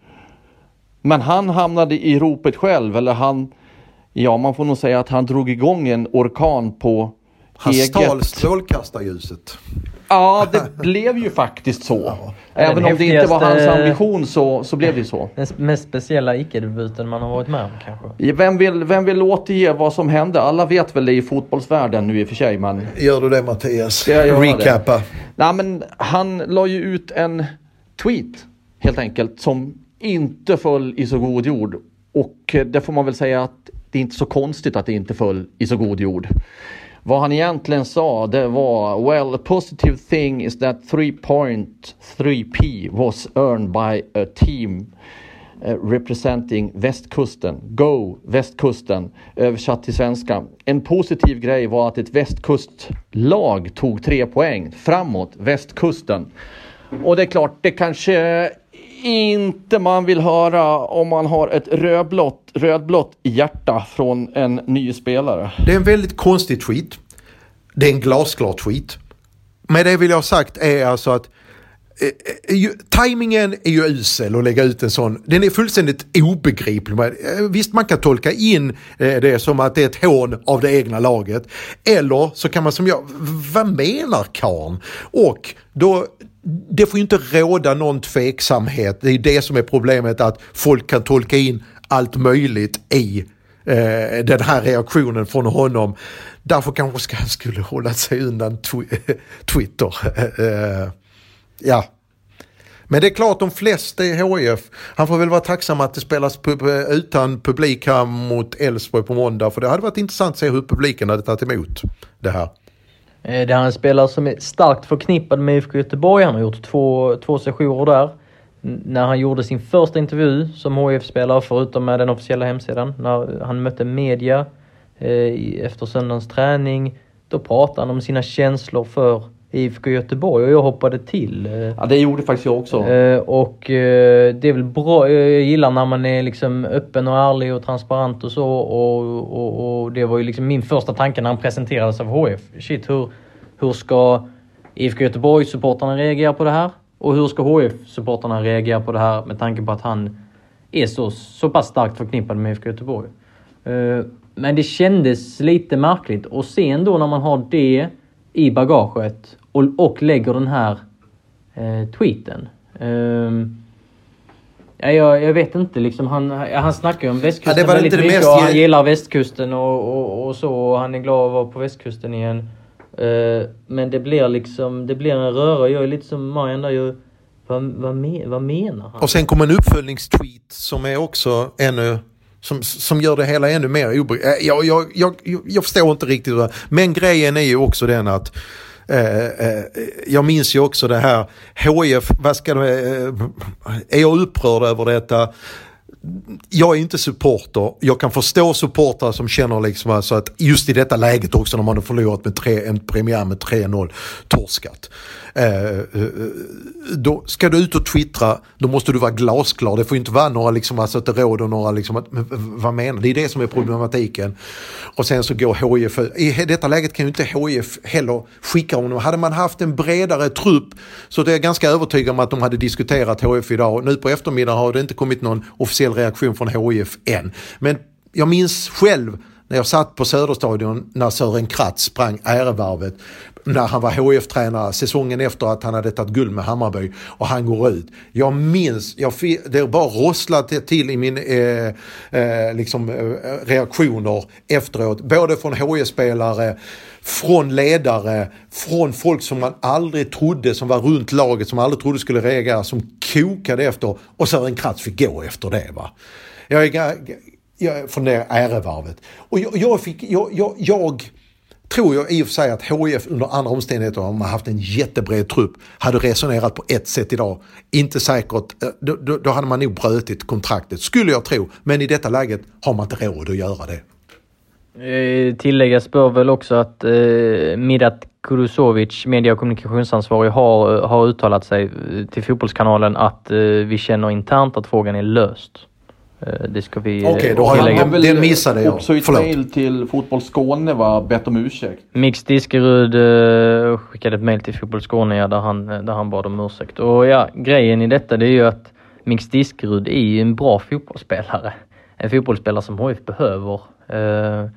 [SPEAKER 1] Men han hamnade i ropet själv, eller han Ja, man får nog säga att han drog igång en orkan på
[SPEAKER 3] han
[SPEAKER 1] eget...
[SPEAKER 3] stal strålkastarljuset.
[SPEAKER 1] Ja, det blev ju faktiskt så. Ja. Även om det inte var hans ambition så, så blev det så.
[SPEAKER 2] Den mest speciella icke-debuten man har varit med om kanske.
[SPEAKER 1] Vem vill, vem vill återge vad som hände? Alla vet väl det i fotbollsvärlden nu i och för sig. Men...
[SPEAKER 3] Gör du det Mattias? Recappa. Det?
[SPEAKER 1] Nej, men han la ju ut en tweet helt enkelt som inte föll i så god jord. Och det får man väl säga att det är inte så konstigt att det inte föll i så god jord. Vad han egentligen sa det var Well, a positive thing is that 3.3p was earned by a team eh, representing västkusten. Go västkusten översatt till svenska. En positiv grej var att ett västkustlag tog tre poäng framåt västkusten. Och det är klart, det kanske inte man vill höra om man har ett rödblått, rödblått hjärta från en ny spelare.
[SPEAKER 3] Det är en väldigt konstig tweet. Det är en glasklar tweet. Men det vill jag ha sagt är alltså att eh, eh tajmingen är ju usel att lägga ut en sån. Den är fullständigt obegriplig. Eh, visst, man kan tolka in eh, det som att det är ett hån av det egna laget. Eller så kan man som jag, vad menar karln? Och då det får ju inte råda någon tveksamhet. Det är det som är problemet att folk kan tolka in allt möjligt i eh, den här reaktionen från honom. Därför kanske han skulle hålla sig undan tw eh, Twitter. Eh, ja. Men det är klart de flesta i HIF, han får väl vara tacksam att det spelas pub utan publik här mot Elfsborg på måndag. För det hade varit intressant att se hur publiken hade tagit emot det här.
[SPEAKER 2] Eh, det det är en spelare som är starkt förknippad med IFK Göteborg. Han har gjort två, två sessioner där. När han gjorde sin första intervju som HIF-spelare, förutom med den officiella hemsidan, när han mötte media eh, efter söndagens träning, då pratade han om sina känslor för IFK Göteborg och jag hoppade till. Eh,
[SPEAKER 1] ja, det gjorde faktiskt jag också.
[SPEAKER 2] Eh, och eh, det är väl bra. Jag gillar när man är liksom öppen och ärlig och transparent och så. Och, och, och det var ju liksom min första tanke när han presenterades av HF. Shit, hur, hur ska IFK Göteborg-supportrarna reagera på det här? Och hur ska HF-supportrarna reagera på det här med tanke på att han är så, så pass starkt förknippad med IFK Göteborg? Men det kändes lite märkligt och sen då när man har det i bagaget och, och lägger den här eh, tweeten. Um, ja, jag, jag vet inte liksom. Han, han snackar ju om västkusten ja, väldigt mycket och han gillar västkusten och, och, och, så. Och han är glad att vara på västkusten igen. Uh, men det blir liksom, det blir en röra. Jag är lite som Marian där. Jag, vad, vad, men, vad menar han?
[SPEAKER 3] Och sen kommer en uppföljningstweet som är också ännu som, som gör det hela ännu mer obegripligt. Jag, jag, jag, jag förstår inte riktigt. Men grejen är ju också den att Eh, eh, Eh, eh, jag minns ju också det här, HF, vad ska det, eh, är jag upprörd över detta? jag är inte supporter. Jag kan förstå supportrar som känner liksom alltså att just i detta läget också när man har förlorat med tre, en premiär med 3-0, torskat. Eh, eh, eh, då ska du ut och twittra, då måste du vara glasklar. Det får inte vara några, liksom, alltså att det råder några, liksom, att, vad menar Det är det som är problematiken. Och sen så går HIF, i detta läget kan ju inte HIF heller skicka honom. Hade man haft en bredare trupp så det är jag ganska övertygad om att de hade diskuterat HIF idag. Nu på eftermiddagen har det inte kommit någon officiell reaktion från HIF än. Men jag minns själv när jag satt på Söderstadion när Sören Kratz sprang ärevarvet när han var hf tränare säsongen efter att han hade tagit guld med Hammarby och han går ut. Jag minns, jag det bara rosslade till i min eh, eh, liksom, eh, reaktioner efteråt. Både från hf spelare från ledare, från folk som man aldrig trodde som var runt laget, som man aldrig trodde skulle reagera, som kokade efter och Sören Kratz fick gå efter det. Va? Jag, jag, jag, från det ärevarvet. Och jag, jag, fick, jag, jag, jag tror jag i och för sig att HIF under andra omständigheter, om man haft en jättebred trupp, hade resonerat på ett sätt idag. Inte säkert, eh, då, då, då hade man nog brötit kontraktet, skulle jag tro. Men i detta läget har man inte råd att göra det.
[SPEAKER 2] Eh, tilläggas bör väl också att eh, Mirat Kurusovic, media och kommunikationsansvarig, har, eh, har uttalat sig till Fotbollskanalen att eh, vi känner internt att frågan är löst. Eh, det ska vi
[SPEAKER 3] Okej, okay, då har jag, den, den missade jag.
[SPEAKER 1] också i ett mail till Fotboll Skåne va, bett om ursäkt.
[SPEAKER 2] Mix Diskerud uh, skickade ett mail till Fotboll Skåne ja, där, han, där han bad om ursäkt. Och ja, grejen i detta det är ju att Mix Diskerud är ju en bra fotbollsspelare. En fotbollsspelare som HF behöver. Uh,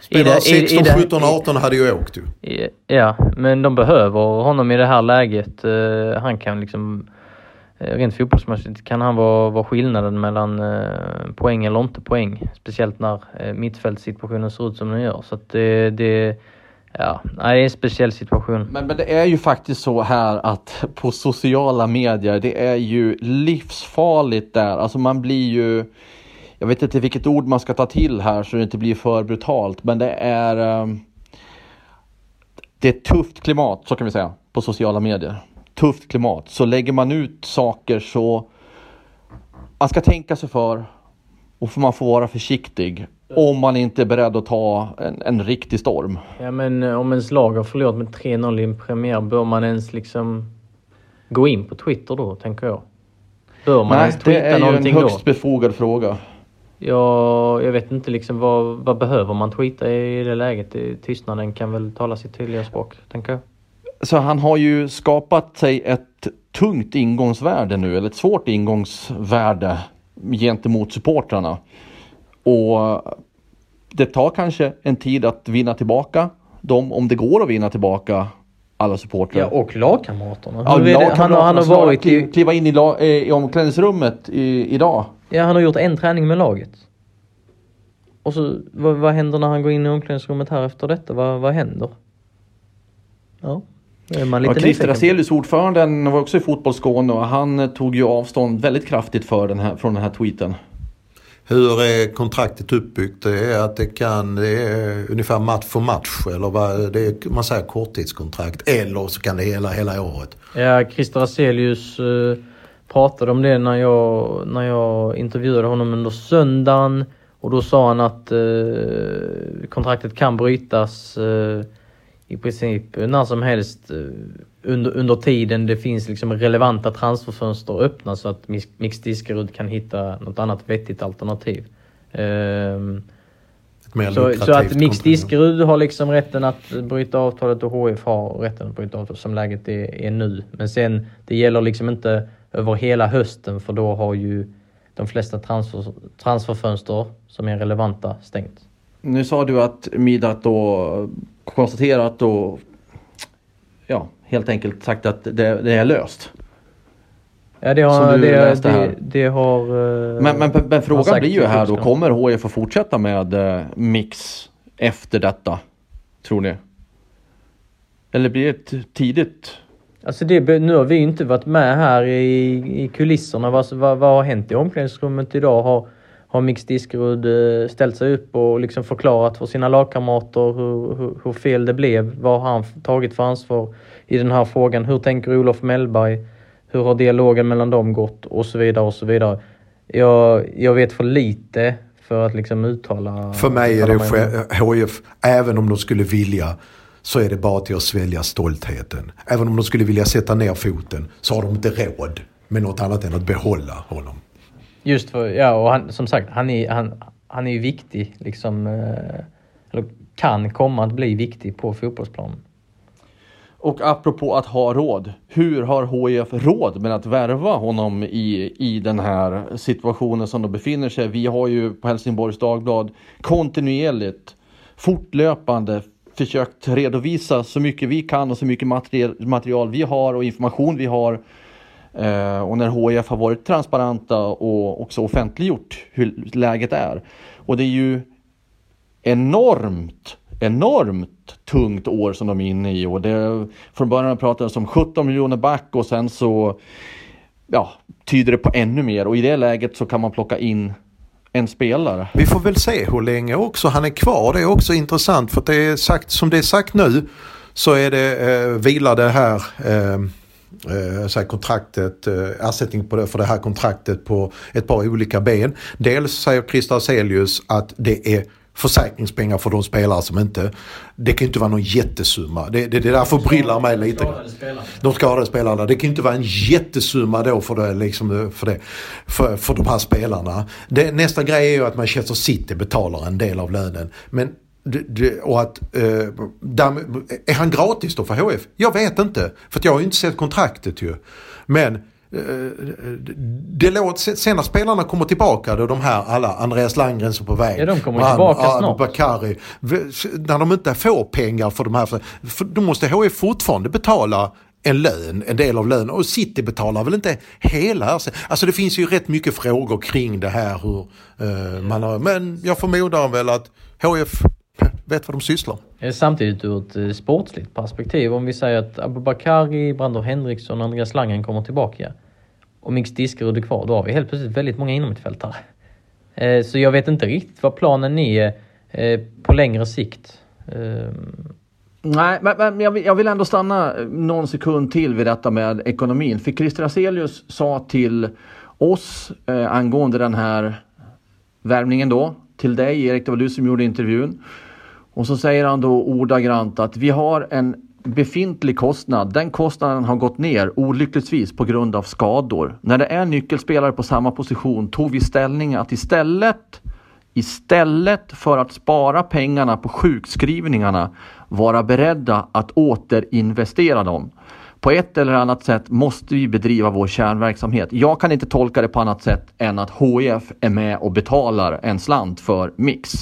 [SPEAKER 3] Spelar 16, 17, 18 hade ju åkt ju.
[SPEAKER 2] Ja, men de behöver honom i det här läget. Han kan liksom Eh, Eh, rent fotbollsmässigt kan han vara, vara skillnaden mellan eh, poäng eller inte poäng. Speciellt när eh, mittfältssituationen ser ut som den gör. Så att det, det, ja, det är en speciell situation.
[SPEAKER 1] Men, men det är ju faktiskt så här att på sociala medier, det är ju livsfarligt där. Alltså man blir ju jag vet inte vilket ord man ska ta till här så det inte blir för brutalt, men det är ehm, det är ett tufft klimat, så kan vi säga, på sociala medier tufft klimat. Så lägger man ut saker så man ska tänka sig för och man får vara försiktig om man inte är beredd att ta en, en riktig storm.
[SPEAKER 2] Ja men eh, om ens lag har förlorat med 3-0 i en premiär, bör man ens liksom gå in på Twitter då, tänker jag? Bör man Nej, ens twittra någonting då?
[SPEAKER 1] det är ju en högst då? befogad fråga.
[SPEAKER 2] Ja, jag vet inte liksom vad, vad behöver man tweeta i det läget? Tystnaden kan väl tala sitt tydliga språk, tänker jag.
[SPEAKER 1] Så han har ju skapat sig ett tungt ingångsvärde nu, eller ett svårt ingångsvärde gentemot supportrarna. Och det tar kanske en tid att vinna tillbaka dem, om det går att vinna tillbaka alla supportrar.
[SPEAKER 2] Ja, och lagkamraterna.
[SPEAKER 1] Ja, lagkamraterna han, han har varit i... Kliva in i, la, i omklädningsrummet i, idag.
[SPEAKER 2] Ja, han har gjort en träning med laget. Och så, vad, vad händer när han går in i omklädningsrummet här efter detta? Vad, vad händer? Ja.
[SPEAKER 1] Ja, Christer Aselius, ordföranden, var också i Fotbollsskåne och han tog ju avstånd väldigt kraftigt för den här, från den här tweeten.
[SPEAKER 3] Hur är kontraktet uppbyggt? Det är att det kan, det är ungefär match för match eller vad, det är, man säger korttidskontrakt. Eller så kan det hela hela året.
[SPEAKER 2] Ja, Christer Aselius uh, pratade om det när jag, när jag intervjuade honom under söndagen. Och då sa han att uh, kontraktet kan brytas i princip när som helst eh, under, under tiden det finns liksom relevanta transferfönster öppna så att Mix Diskerud kan hitta något annat vettigt alternativ. Um, så, så, att Mix Diskerud har liksom rätten att bryta avtalet och HF har rätten att bryta avtalet som läget är, är nu. Men sen, det gäller liksom inte över hela hösten för då har ju de flesta transfer, transferfönster som är relevanta stängt.
[SPEAKER 1] Nu sa du att Midat då konstaterat och ja, helt enkelt sagt att det, det är löst.
[SPEAKER 2] Ja, det har... Det, det, det, har
[SPEAKER 1] men, men, men frågan blir ju här då, kommer HF att fortsätta med uh, Mix efter detta? Tror ni? Eller blir det tidigt?
[SPEAKER 2] Alltså det, nu har vi inte varit med här i, i kulisserna. Vad, vad, vad har hänt i omklädningsrummet idag? Har, har Mix Diskerud eh, ställt sig upp och liksom förklarat för sina lagkamrater hur, hur, hur, fel det blev. Vad har han tagit för ansvar i den här frågan? Hur tänker Olof Mellberg? Hur har dialogen mellan dem gått? Och så vidare och så vidare. Jag, jag vet för lite för att liksom uttala...
[SPEAKER 3] För mig är det HIF, även om de skulle vilja, så är det bara till att svälja stoltheten. Även om de skulle vilja sätta ner foten så har de inte råd med något annat än att behålla honom.
[SPEAKER 2] Just för, ja och han, som sagt, han är, han, han är ju viktig liksom, eh, eller kan komma att bli viktig på fotbollsplanen.
[SPEAKER 1] Och apropå att ha råd, hur har HIF råd med att värva honom i, i den här situationen som de befinner sig Vi har ju på Helsingborgs Dagblad kontinuerligt, fortlöpande försökt redovisa så mycket vi kan och så mycket material vi har och information vi har. Eh, och när HIF har varit transparenta och också offentliggjort hur läget är. Och det är ju enormt, enormt tungt år som de är inne i. Och det, från början pratades om 17 miljoner back och sen så ja, tyder det på ännu mer. Och i det läget så kan man plocka in en spelare.
[SPEAKER 3] Vi får väl se hur länge också han är kvar. Det är också intressant för det är sagt, som det är sagt nu så är det, eh, vilar det här eh, eh, så kontraktet, eh, ersättning på det, för det här kontraktet på ett par olika ben. Dels säger Christer Celius att det är försäkringspengar för de spelare som inte... Det kan ju inte vara någon jättesumma. Det, det, det där förbryllar mig lite. De skadade spelarna. Det kan ju inte vara en jättesumma då för det, liksom, för, det, för, för de här spelarna. Det, nästa grej är ju att Manchester City betalar en del av lönen. Men det, det, och att, eh, där, är han gratis då för HF? Jag vet inte. För jag har ju inte sett kontraktet ju. Men det låter, sen när spelarna kommer tillbaka då de här alla, Andreas Landgren som på väg.
[SPEAKER 2] Ja de kommer han, tillbaka
[SPEAKER 3] han,
[SPEAKER 2] snart.
[SPEAKER 3] Bakari, när de inte får pengar för de här, för då måste HF fortfarande betala en lön, en del av lönen och City betalar väl inte hela Alltså det finns ju rätt mycket frågor kring det här hur uh, man har, men jag förmodar väl att HF vet vad de sysslar
[SPEAKER 2] med. Samtidigt ur ett eh, sportsligt perspektiv, om vi säger att Abubakari, Brandon Henriksson och Andreas Langen kommer tillbaka och Mix Diskerud är kvar, då har vi helt plötsligt väldigt många innermittfältare. Eh, så jag vet inte riktigt vad planen är eh, på längre sikt.
[SPEAKER 1] Nej, men, men jag, vill, jag, vill, ändå stanna någon sekund till vid detta med ekonomin. För Christer Aselius sa till oss eh, angående den här värvningen då, till dig Erik, det var du som gjorde intervjun. Och så säger han då ordagrant att vi har en befintlig kostnad. Den kostnaden har gått ner olyckligtvis på grund av skador. När det är nyckelspelare på samma position tog vi ställning att istället Istället för att spara pengarna på sjukskrivningarna vara beredda att återinvestera dem. På ett eller annat sätt måste vi bedriva vår kärnverksamhet. Jag kan inte tolka det på annat sätt än att HIF är med och betalar en slant för Mix.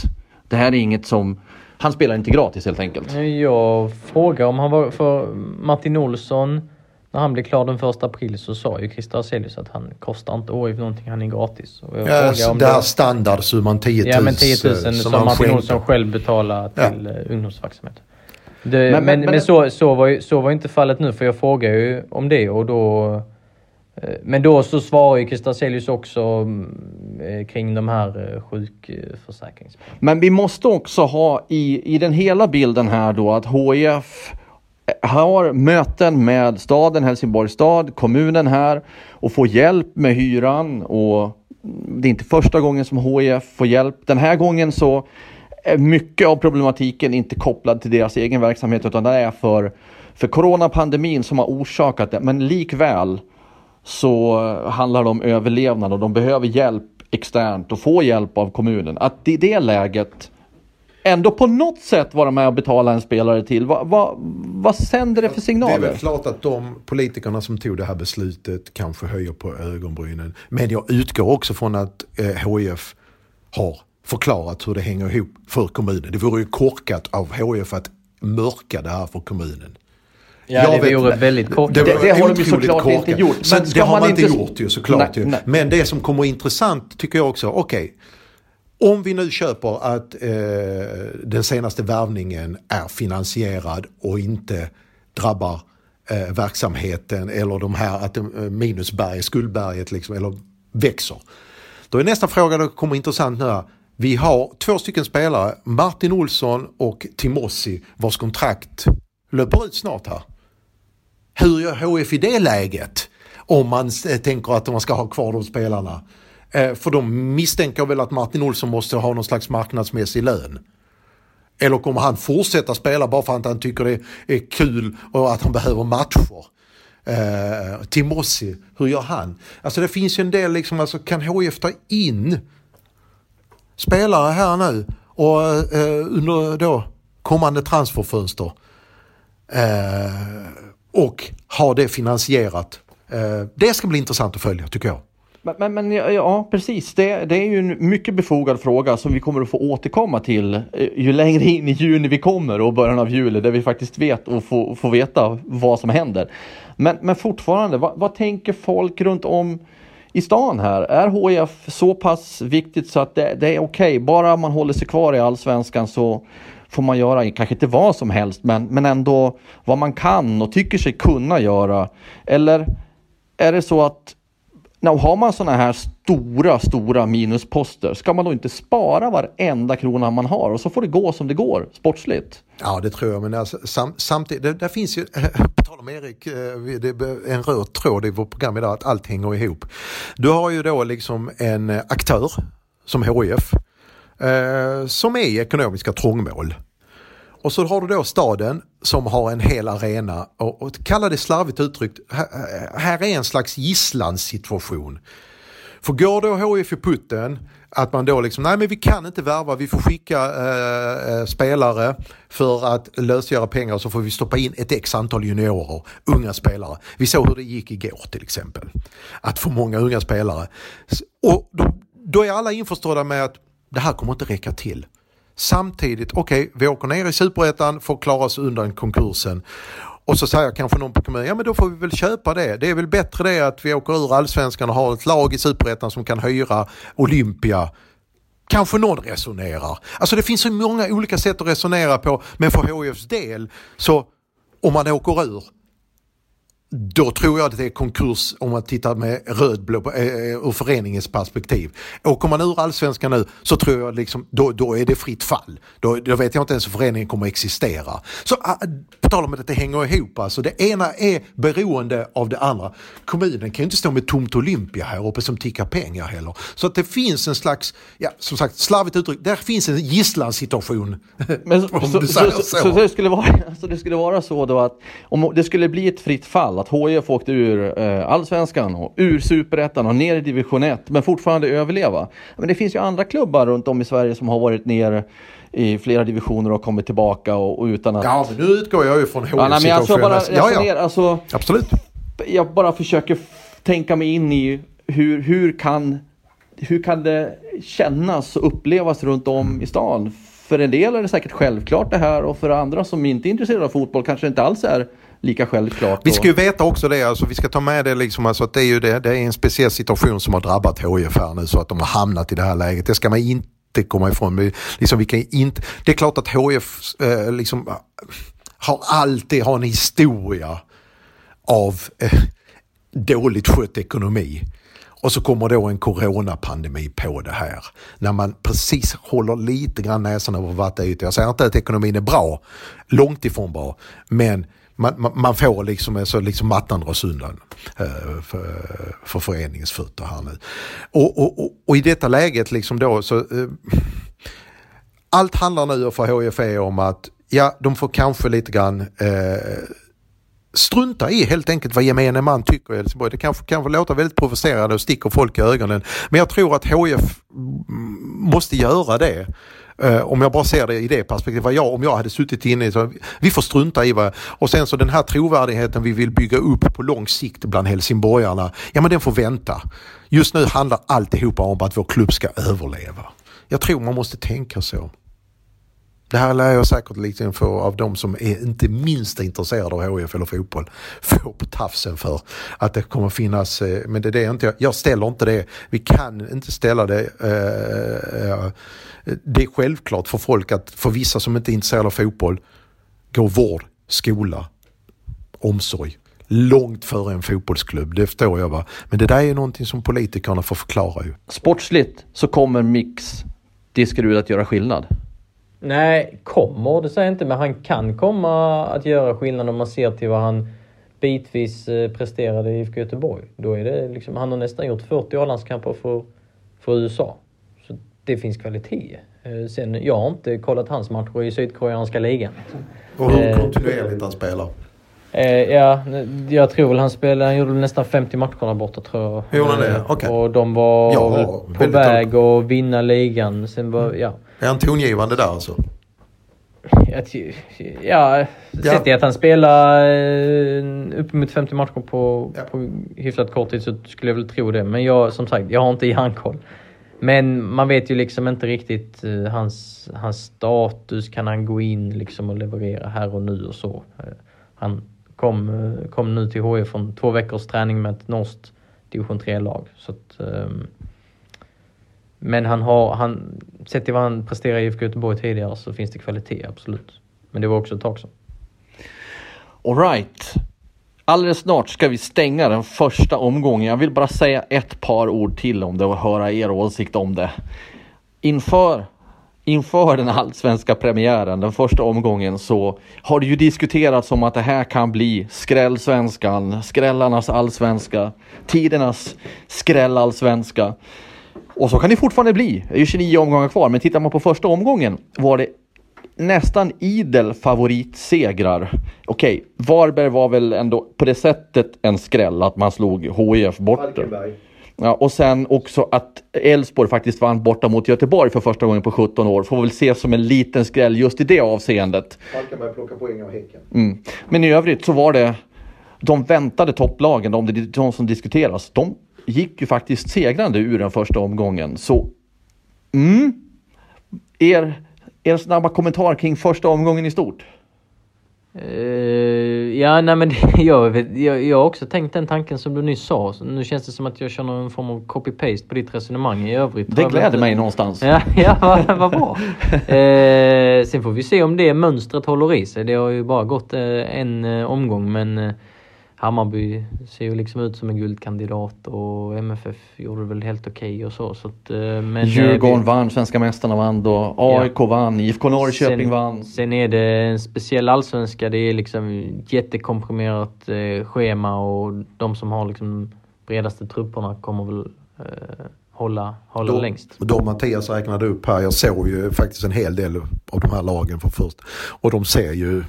[SPEAKER 1] Det här är inget som han spelar inte gratis helt enkelt.
[SPEAKER 2] Jag frågar om han var för Martin Olsson när han blev klar den första april så sa ju Christer Aselius att han kostar inte OIF någonting, han är gratis.
[SPEAKER 3] Och jag ja, om det här standardsumman 10 000.
[SPEAKER 2] Ja men 10 000 som, som Martin Olsson själv betalar till ja. Eh, ungdomsverksamhet. Det, men, men, men, men, så, så, var ju, så var inte fallet nu för jag frågade ju om det och då eh, men då så svarar ju Christer Aselius också mm, eh, kring de här sjukförsäkringspengarna.
[SPEAKER 1] Men vi måste också ha i, i den hela bilden här då att HIF har möten med staden, Helsingborgs stad, kommunen här och får hjälp med hyran. Och det är inte första gången som HIF får hjälp. Den här gången så mycket av problematiken inte kopplad till deras egen verksamhet utan det är för, för coronapandemin som har orsakat det. Men likväl så handlar det om överlevnad och de behöver hjälp externt och få hjälp av kommunen. Att i det läget ändå på något sätt vara med och betala en spelare till. Vad, vad, vad sänder det för signaler?
[SPEAKER 3] Det är väl klart att de politikerna som tog det här beslutet kanske höjer på ögonbrynen. Men jag utgår också från att eh, HIF har förklarat hur det hänger ihop för kommunen. Det vore ju korkat av HIF att mörka det här för kommunen.
[SPEAKER 2] Ja, jag det vore väldigt kort.
[SPEAKER 1] Det, det, det har de såklart korkat. inte gjort.
[SPEAKER 3] Men det har man inte gjort ju såklart. Nej, ju. Nej. Men det som kommer intressant tycker jag också, okej. Okay, om vi nu köper att eh, den senaste värvningen är finansierad och inte drabbar eh, verksamheten eller de här att eh, minusberget, skuldberget liksom, eller växer. Då är nästa fråga, det kommer intressant nu här. Vi har två stycken spelare, Martin Olsson och Timossi, vars kontrakt löper ut snart här. Hur gör HF i det läget? Om man tänker att man ska ha kvar de spelarna. Eh, för de misstänker väl att Martin Olsson måste ha någon slags marknadsmässig lön. Eller kommer han fortsätta spela bara för att han tycker det är kul och att han behöver matcher? Eh, Timossi, hur gör han? Alltså det finns ju en del, liksom, alltså, kan HIF ta in spelare här nu och eh, under då kommande transferfönster eh, och ha det finansierat. Eh, det ska bli intressant att följa tycker jag.
[SPEAKER 1] Men, men, men ja, ja, precis. Det, det är ju en mycket befogad fråga som vi kommer att få återkomma till eh, ju längre in i juni vi kommer och början av juli där vi faktiskt vet och får, får veta vad som händer. Men, men fortfarande, vad, vad tänker folk runt om i stan här? Är HIF så pass viktigt så att det, det är okej, okay. bara man håller sig kvar i allsvenskan så får man göra, kanske inte vad som helst, men, men ändå vad man kan och tycker sig kunna göra. Eller är det så att när har man sådana här stora, stora minusposter, ska man då inte spara varenda krona man har och så får det gå som det går sportsligt?
[SPEAKER 3] Ja, det tror jag. Men alltså, sam, samtidigt, det, där finns ju, om Erik, eh, det är en röd tråd i vårt program idag, att allt hänger ihop. Du har ju då liksom en eh, aktör som HIF eh, som är i ekonomiska trångmål. Och så har du då staden som har en hel arena och, och kalla det slarvigt uttryckt, här, här är en slags gisslansituation. För går då HIF i putten att man då liksom, nej men vi kan inte värva, vi får skicka eh, eh, spelare för att lösgöra pengar och så får vi stoppa in ett x antal juniorer, unga spelare. Vi såg hur det gick igår till exempel. Att få många unga spelare. Och då, då är alla införstådda med att det här kommer inte räcka till. Samtidigt, okej, okay, vi åker ner i superettan för att klara oss undan konkursen. Och så säger kanske någon på kommunen, ja men då får vi väl köpa det. Det är väl bättre det att vi åker ur allsvenskan och har ett lag i superettan som kan hyra Olympia. Kanske någon resonerar. Alltså det finns så många olika sätt att resonera på, men för HIFs del så om man åker ur då tror jag att det är konkurs om man tittar med rödblå äh, ur föreningens perspektiv. Åker man ur allsvenskan nu så tror jag liksom, då, då är det fritt fall. Då, då vet jag inte ens om föreningen kommer att existera. Så äh, på tal om att det hänger ihop, alltså det ena är beroende av det andra. Kommunen kan ju inte stå med tomt Olympia här uppe som tickar pengar heller. Så att det finns en slags, ja som sagt slarvigt uttryck, där finns en gisslansituation.
[SPEAKER 1] Men, så, så, så, så. så, det, skulle vara, alltså det skulle vara så då att om det skulle bli ett fritt fall att HIF åkte ur eh, allsvenskan och ur superettan och ner i division 1 men fortfarande överleva. Men det finns ju andra klubbar runt om i Sverige som har varit ner i flera divisioner och kommit tillbaka och, och utan att...
[SPEAKER 3] Ja, men nu utgår jag ju från HIF
[SPEAKER 1] ja, nej, men alltså bara,
[SPEAKER 3] ja, ja.
[SPEAKER 1] Ner, alltså,
[SPEAKER 3] Absolut.
[SPEAKER 1] Jag bara försöker tänka mig in i hur, hur, kan, hur kan det kännas och upplevas runt om i stan? För en del är det säkert självklart det här och för andra som inte är intresserade av fotboll kanske det inte alls är lika självklart.
[SPEAKER 3] Vi ska ju veta också det, alltså, vi ska ta med det liksom, alltså, att det är ju det, det är en speciell situation som har drabbat HIF här nu så att de har hamnat i det här läget. Det ska man inte komma ifrån. Liksom, vi kan inte, det är klart att HIF eh, liksom, har alltid har en historia av eh, dåligt skött ekonomi. Och så kommer då en coronapandemi på det här. När man precis håller lite grann näsan över vattenytan. Jag säger inte att ekonomin är bra, långt ifrån bra. Men man, man, får liksom, så liksom mattan dras undan eh, för, för föreningens fötter här nu. Och, och, och, och, i detta läget liksom då så eh, allt handlar nu för HFE om att ja, de får kanske lite grann eh, strunta i helt enkelt vad gemene man tycker i Helsingborg. Det kanske, kanske låter väldigt provocerande och sticker folk i ögonen. Men jag tror att HF mm, måste göra det. Eh, om jag bara ser det i det perspektivet, jag, om jag hade suttit inne i så vi får strunta i vad, och sen så den här trovärdigheten vi vill bygga upp på lång sikt bland helsingborgarna, ja men den får vänta. Just nu handlar alltihopa om att vår klubb ska överleva. Jag tror man måste tänka så. Det här lär jag säkert liksom få av de som är inte minst intresserade av HIF eller fotboll få på tafsen för att det kommer finnas, eh, men det är det jag inte, jag ställer inte det. Vi kan inte ställa det. Eh, eh, det är självklart för folk att, för vissa som inte är intresserade av fotboll, gå vård, skola, omsorg långt före en fotbollsklubb, det förstår jag va. Men det där är någonting som politikerna får förklara ju.
[SPEAKER 1] Sportsligt så kommer Mix Diskerud att göra skillnad.
[SPEAKER 2] Nej, kommer det säger jag inte, men han kan komma att göra skillnad om man ser till vad han bitvis eh, presterade i IFK Göteborg. Då är det liksom, han har nästan gjort 40 A-landskamper för, för USA. Så det finns kvalitet. Eh, sen, jag har inte kollat hans matcher i Sydkoreanska ligan.
[SPEAKER 3] Och hur eh, kontinuerligt han spelar?
[SPEAKER 2] ja, jag tror väl han spelade, han gjorde nästan 50 matcher där borta tror jag.
[SPEAKER 3] Gjorde han det? Okej. Okay.
[SPEAKER 2] Och de var ja, på väg att vinna ligan. Sen var, ja.
[SPEAKER 3] Är han tongivande där alltså?
[SPEAKER 2] att, ja, sett i att han spelar eh, uppemot 50 matcher på,
[SPEAKER 3] Ja.
[SPEAKER 2] på hyfsat kort tid så skulle jag väl tro det. Men jag, som sagt, jag har inte järnkoll. Men man vet ju liksom inte riktigt eh, hans, hans status. Kan han gå in liksom och leverera här och nu och så? Eh, han kom, eh, kom nu till HIF från två veckors träning med ett norskt division 3-lag. Så att, ehm, men han har, han, sett till vad han presterade i IFK Göteborg tidigare så finns det kvalitet, absolut. Men det var också ett tag sedan.
[SPEAKER 1] Alright. Alldeles snart ska vi stänga den första omgången. Jag vill bara säga ett par ord till om det och höra er åsikt om det. Inför, inför den allsvenska premiären, den första omgången, så har det ju diskuterats om att det här kan bli skrällsvenskan, skrällarnas allsvenska, tidernas skrällallsvenska. Och så kan det fortfarande bli. Det är ju 29 omgångar kvar, men tittar man på första omgången var det nästan idel favoritsegrar. Okej, Varberg var väl ändå på det sättet en skräll att man slog HIF bort. Ja, och sen också att Elfsborg faktiskt vann borta mot Göteborg för första gången på 17 år. Får väl ses som en liten skräll just i det avseendet.
[SPEAKER 3] Falkenberg plockar poäng av Häcken.
[SPEAKER 1] Mm. Men i övrigt så var det de väntade topplagen, de, de som diskuteras, de gick ju faktiskt segrande ur den första omgången. Så, mm. Er, er snabba kommentar kring första omgången i stort?
[SPEAKER 2] Eh, ja, nej men jag, jag, jag har också tänkt den tanken som du nyss sa. Nu känns det som att jag kör någon form av copy-paste på ditt resonemang i övrigt.
[SPEAKER 1] Det gläder mig någonstans.
[SPEAKER 2] Ja, ja vad, vad bra. eh, sen får vi se om det mönstret håller i sig. Det har ju bara gått eh, en omgång men Hammarby ser ju liksom ut som en guldkandidat och MFF gjorde väl helt okej och så. så att, eh, men, eh,
[SPEAKER 1] Djurgården
[SPEAKER 2] vi-
[SPEAKER 1] vann, svenska mästarna vann då, AIK vann, IFK Norrköping
[SPEAKER 2] sen,
[SPEAKER 1] vann.
[SPEAKER 2] Sen är det en speciell allsvenska. Det är liksom jättekomprimerat eh, schema och de som har liksom bredaste trupperna kommer väl eh, hålla, hålla
[SPEAKER 3] Då-
[SPEAKER 2] längst.
[SPEAKER 3] De Mattias räknade upp här, jag såg ju faktiskt en hel del av de här lagen för först. Och de ser ju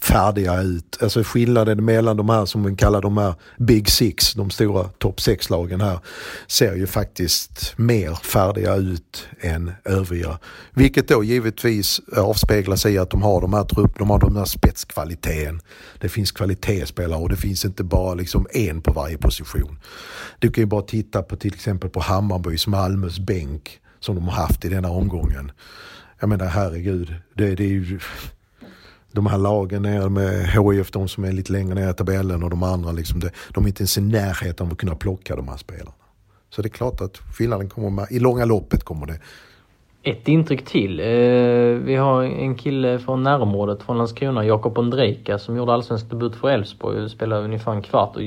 [SPEAKER 3] färdiga ut. Alltså skillnaden mellan de här som vi kallar de här Big Six, de stora topp 6-lagen här, ser ju faktiskt mer färdiga ut än övriga. Vilket då givetvis avspeglas i att de har de här trupp, de har de här spetskvaliteten. Det finns kvalitetsspelare och det finns inte bara liksom en på varje position. Du kan ju bara titta på till exempel på Hammarbys, Malmös bänk som de har haft i denna omgången. Jag menar herregud, det, det är ju de här lagen nere med HIF, de som är lite längre ner i tabellen och de andra, liksom det, de är inte ens i närheten av att kunna plocka de här spelarna. Så det är klart att skillnaden kommer med, i långa loppet kommer det.
[SPEAKER 2] Ett intryck till. Eh, vi har en kille från närområdet, från Landskrona, Jakob Ondrejka, som gjorde allsvensk debut för Elfsborg och spelade ungefär en kvart och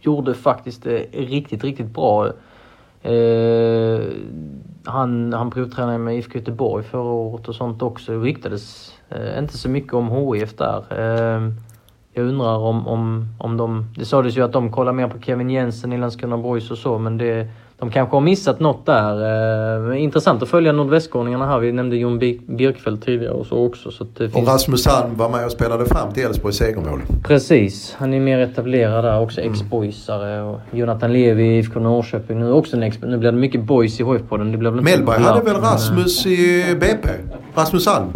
[SPEAKER 2] gjorde faktiskt det riktigt, riktigt bra. Eh, han, han provtränade med IFK Göteborg förra året och sånt också. Det ryktades eh, inte så mycket om HIF där. Eh, jag undrar om, om, om de... Det sades ju att de kollar mer på Kevin Jensen i Landskrona Boys och så, men det, de kanske har missat något där. Eh, intressant att följa nordvästskåningarna här. Vi nämnde Jon Bi- Björkfeldt tidigare och så också. Så det
[SPEAKER 3] Och
[SPEAKER 2] finns...
[SPEAKER 3] Rasmus Alm var med och spelade fram till Elfsborgs segermål.
[SPEAKER 2] Precis, han är mer etablerad där. Också ex-boysare. Och Jonathan Levi i IFK Norrköping nu också en ex Nu blir det mycket boys i HIF-podden.
[SPEAKER 3] Mellberg hade väl Rasmus i BP? Rasmus Alm?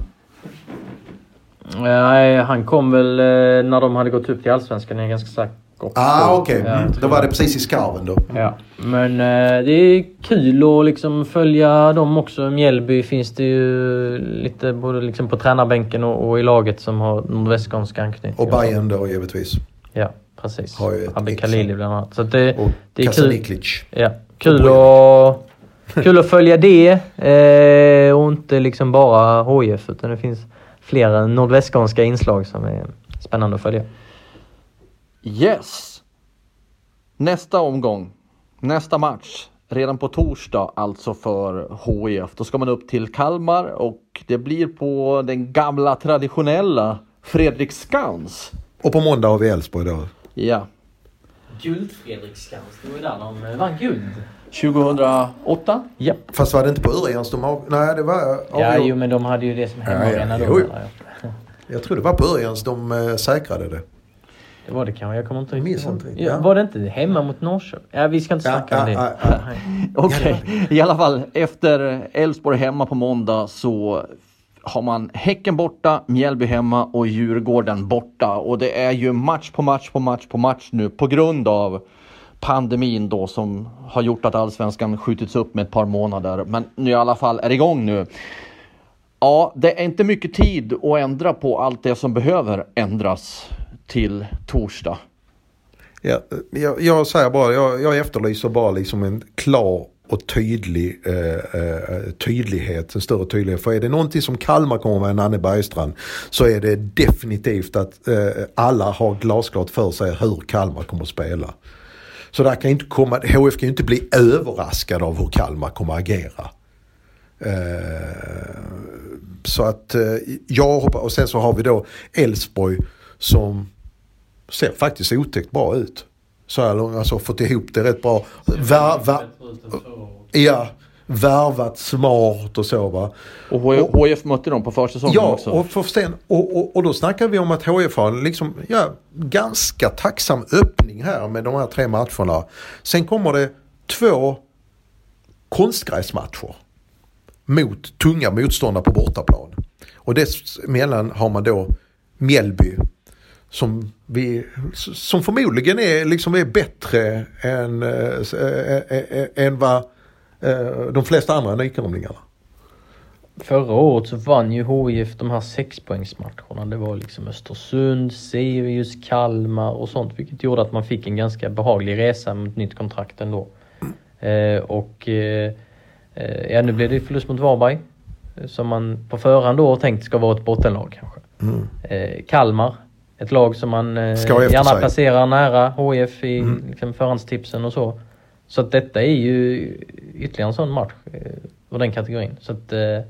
[SPEAKER 2] Nej, han kom väl eh, när de hade gått upp till Allsvenskan, är jag ganska säker.
[SPEAKER 3] Ah okej,
[SPEAKER 2] Ja,
[SPEAKER 3] mm. då var det precis i skarven då.
[SPEAKER 2] Ja, men eh, det är kul att liksom följa dem också. Mjällby finns det ju lite både liksom på tränarbänken och, och i laget som har nordvästskånska anknytning.
[SPEAKER 3] Och Bayern då givetvis.
[SPEAKER 2] Ja, precis.
[SPEAKER 3] Har ju ett
[SPEAKER 2] Abbe. Khalili bland annat. Så det,
[SPEAKER 3] Och
[SPEAKER 2] det är kul. Ja, kul att, kul att följa det eh, och inte liksom bara HIF utan det finns flera nordvästskånska inslag som är spännande att följa.
[SPEAKER 1] Yes! Nästa omgång, nästa match, redan på torsdag alltså för HIF. Då ska man upp till Kalmar och det blir på den gamla traditionella Fredriksskans.
[SPEAKER 3] Och på måndag har vi Elfsborg då.
[SPEAKER 1] Ja,
[SPEAKER 2] Guld-Fredriksskans, det var ju där de vann guld.
[SPEAKER 1] 2008.
[SPEAKER 2] Ja.
[SPEAKER 3] Fast var det inte på Örjans de av... Nej det var
[SPEAKER 2] Ja,
[SPEAKER 3] avgjort.
[SPEAKER 2] jo men de hade ju det som
[SPEAKER 3] Ja, ja,
[SPEAKER 2] hemmaarena då.
[SPEAKER 3] jo.
[SPEAKER 2] menar jag.
[SPEAKER 3] Tror det var på Örjans de äh, säkrade det.
[SPEAKER 2] Det var det kanske, jag kommer inte riktigt ihåg. Ja,
[SPEAKER 3] ja.
[SPEAKER 2] Var det inte hemma mot Norrköping? Ja, vi ska inte
[SPEAKER 3] Ja,
[SPEAKER 2] snacka om
[SPEAKER 3] ja,
[SPEAKER 2] det.
[SPEAKER 3] ja, ja.
[SPEAKER 1] Okej, i alla fall efter Elfsborg hemma på måndag så har man Häcken borta, Mjällby hemma och Djurgården borta. Och det är ju match på match på match på match nu på grund av pandemin då som har gjort att allsvenskan skjutits upp med ett par månader. Men nu i alla fall är igång nu. Ja, det är inte mycket tid att ändra på allt det som behöver ändras till torsdag.
[SPEAKER 3] Ja, jag, jag säger bara, jag, jag efterlyser bara liksom en klar och tydlig eh, eh, tydlighet, en större tydlighet. För är det någonting som Kalmar kommer med, Nanne Bergstrand, så är det definitivt att eh, alla har glasklart för sig hur Kalmar kommer att spela. Så där kan inte komma, HF kan ju inte bli överraskad av hur Kalmar kommer att agera. Eh, så att eh, jag hoppas, och sen så har vi då Elfsborg som ser faktiskt otäckt bra ut. Så här långt, alltså fått ihop det rätt bra. Vär, vär, ja, värvat smart och så va.
[SPEAKER 1] Och HF mötte dem på försäsongen
[SPEAKER 3] ja,
[SPEAKER 1] också.
[SPEAKER 3] Och, för sen, och, och, och då snackar vi om att HF har en liksom, ja, ganska tacksam öppning här med de här tre matcherna. Sen kommer det två konstgräsmatcher mot tunga motståndare på bortaplan. Och dessemellan har man då Mjällby som, vi, som förmodligen är, liksom är bättre än, äh, äh, äh, vad de flesta andra nykomlingarna.
[SPEAKER 2] Förra året så vann ju HIF de här sexpoängsmatcherna. Det var liksom Östersund, Sirius, Kalmar och sånt. Vilket gjorde att man fick en ganska behaglig resa med ett nytt kontrakt ändå. Eh, och eh, ja, nu blev det förlust mot Varberg. Som man på förhand då tänkt ska vara ett bottenlag kanske. Mm. Eh, Kalmar ett lag som man eh, gärna sig. placerar nära HIF i mm. liksom, förhandstipsen och så. Så att detta är ju ytterligare en sån match eh, ur den kategorin. Så att, eh,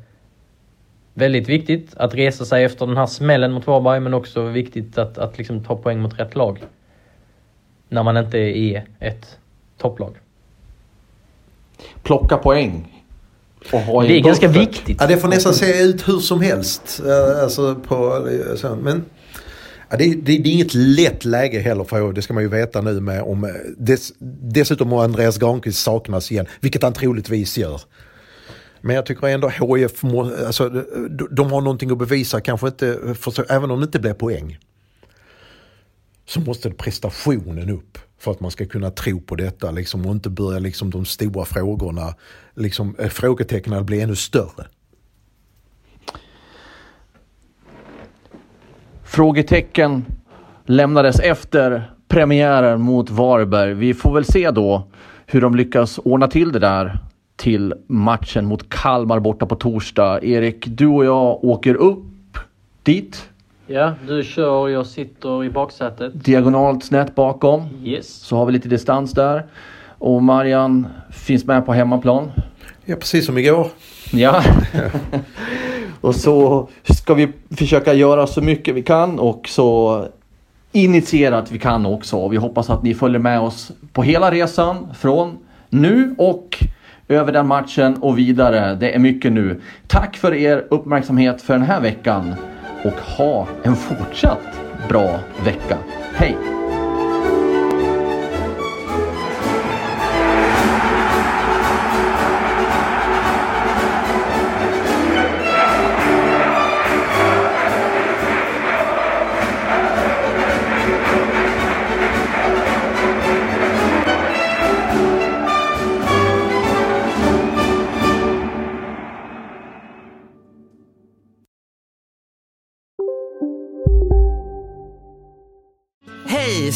[SPEAKER 2] väldigt viktigt att resa sig efter den här smällen mot Varberg men också viktigt att, att liksom ta poäng mot rätt lag. När man inte är ett topplag.
[SPEAKER 1] Plocka poäng.
[SPEAKER 2] det är ganska viktigt.
[SPEAKER 3] Ja, det får nästan se ut hur som helst. Eh, alltså på, men Ja, det, det, det, är inget lätt läge heller för det ska man ju veta nu med om eh, dess, dessutom om Andreas Granqvist saknas igen, vilket han troligtvis gör. Men jag tycker ändå HIF, alltså, de, de har någonting att bevisa, kanske inte, för, även om det inte blir poäng. Så måste prestationen upp för att man ska kunna tro på detta liksom, och inte börja liksom, de stora frågorna, liksom, eh, frågetecknen bli ännu större.
[SPEAKER 1] Frågetecken lämnades efter premiären mot Varberg. Vi får väl se då hur de lyckas ordna till det där till matchen mot Kalmar borta på torsdag. Erik, du och jag åker upp dit.
[SPEAKER 2] Ja, du kör och jag sitter i baksätet.
[SPEAKER 1] Diagonalt snett bakom.
[SPEAKER 2] Yes.
[SPEAKER 1] Så har vi lite distans där. Och Marian finns med på hemmaplan.
[SPEAKER 3] Ja, precis som igår.
[SPEAKER 1] Ja. Och så ska vi försöka göra så mycket vi kan och så initierat vi kan också. Vi hoppas att ni följer med oss på hela resan från nu och över den matchen och vidare. Det är mycket nu. Tack för er uppmärksamhet för den här veckan och ha en fortsatt bra vecka. Hej!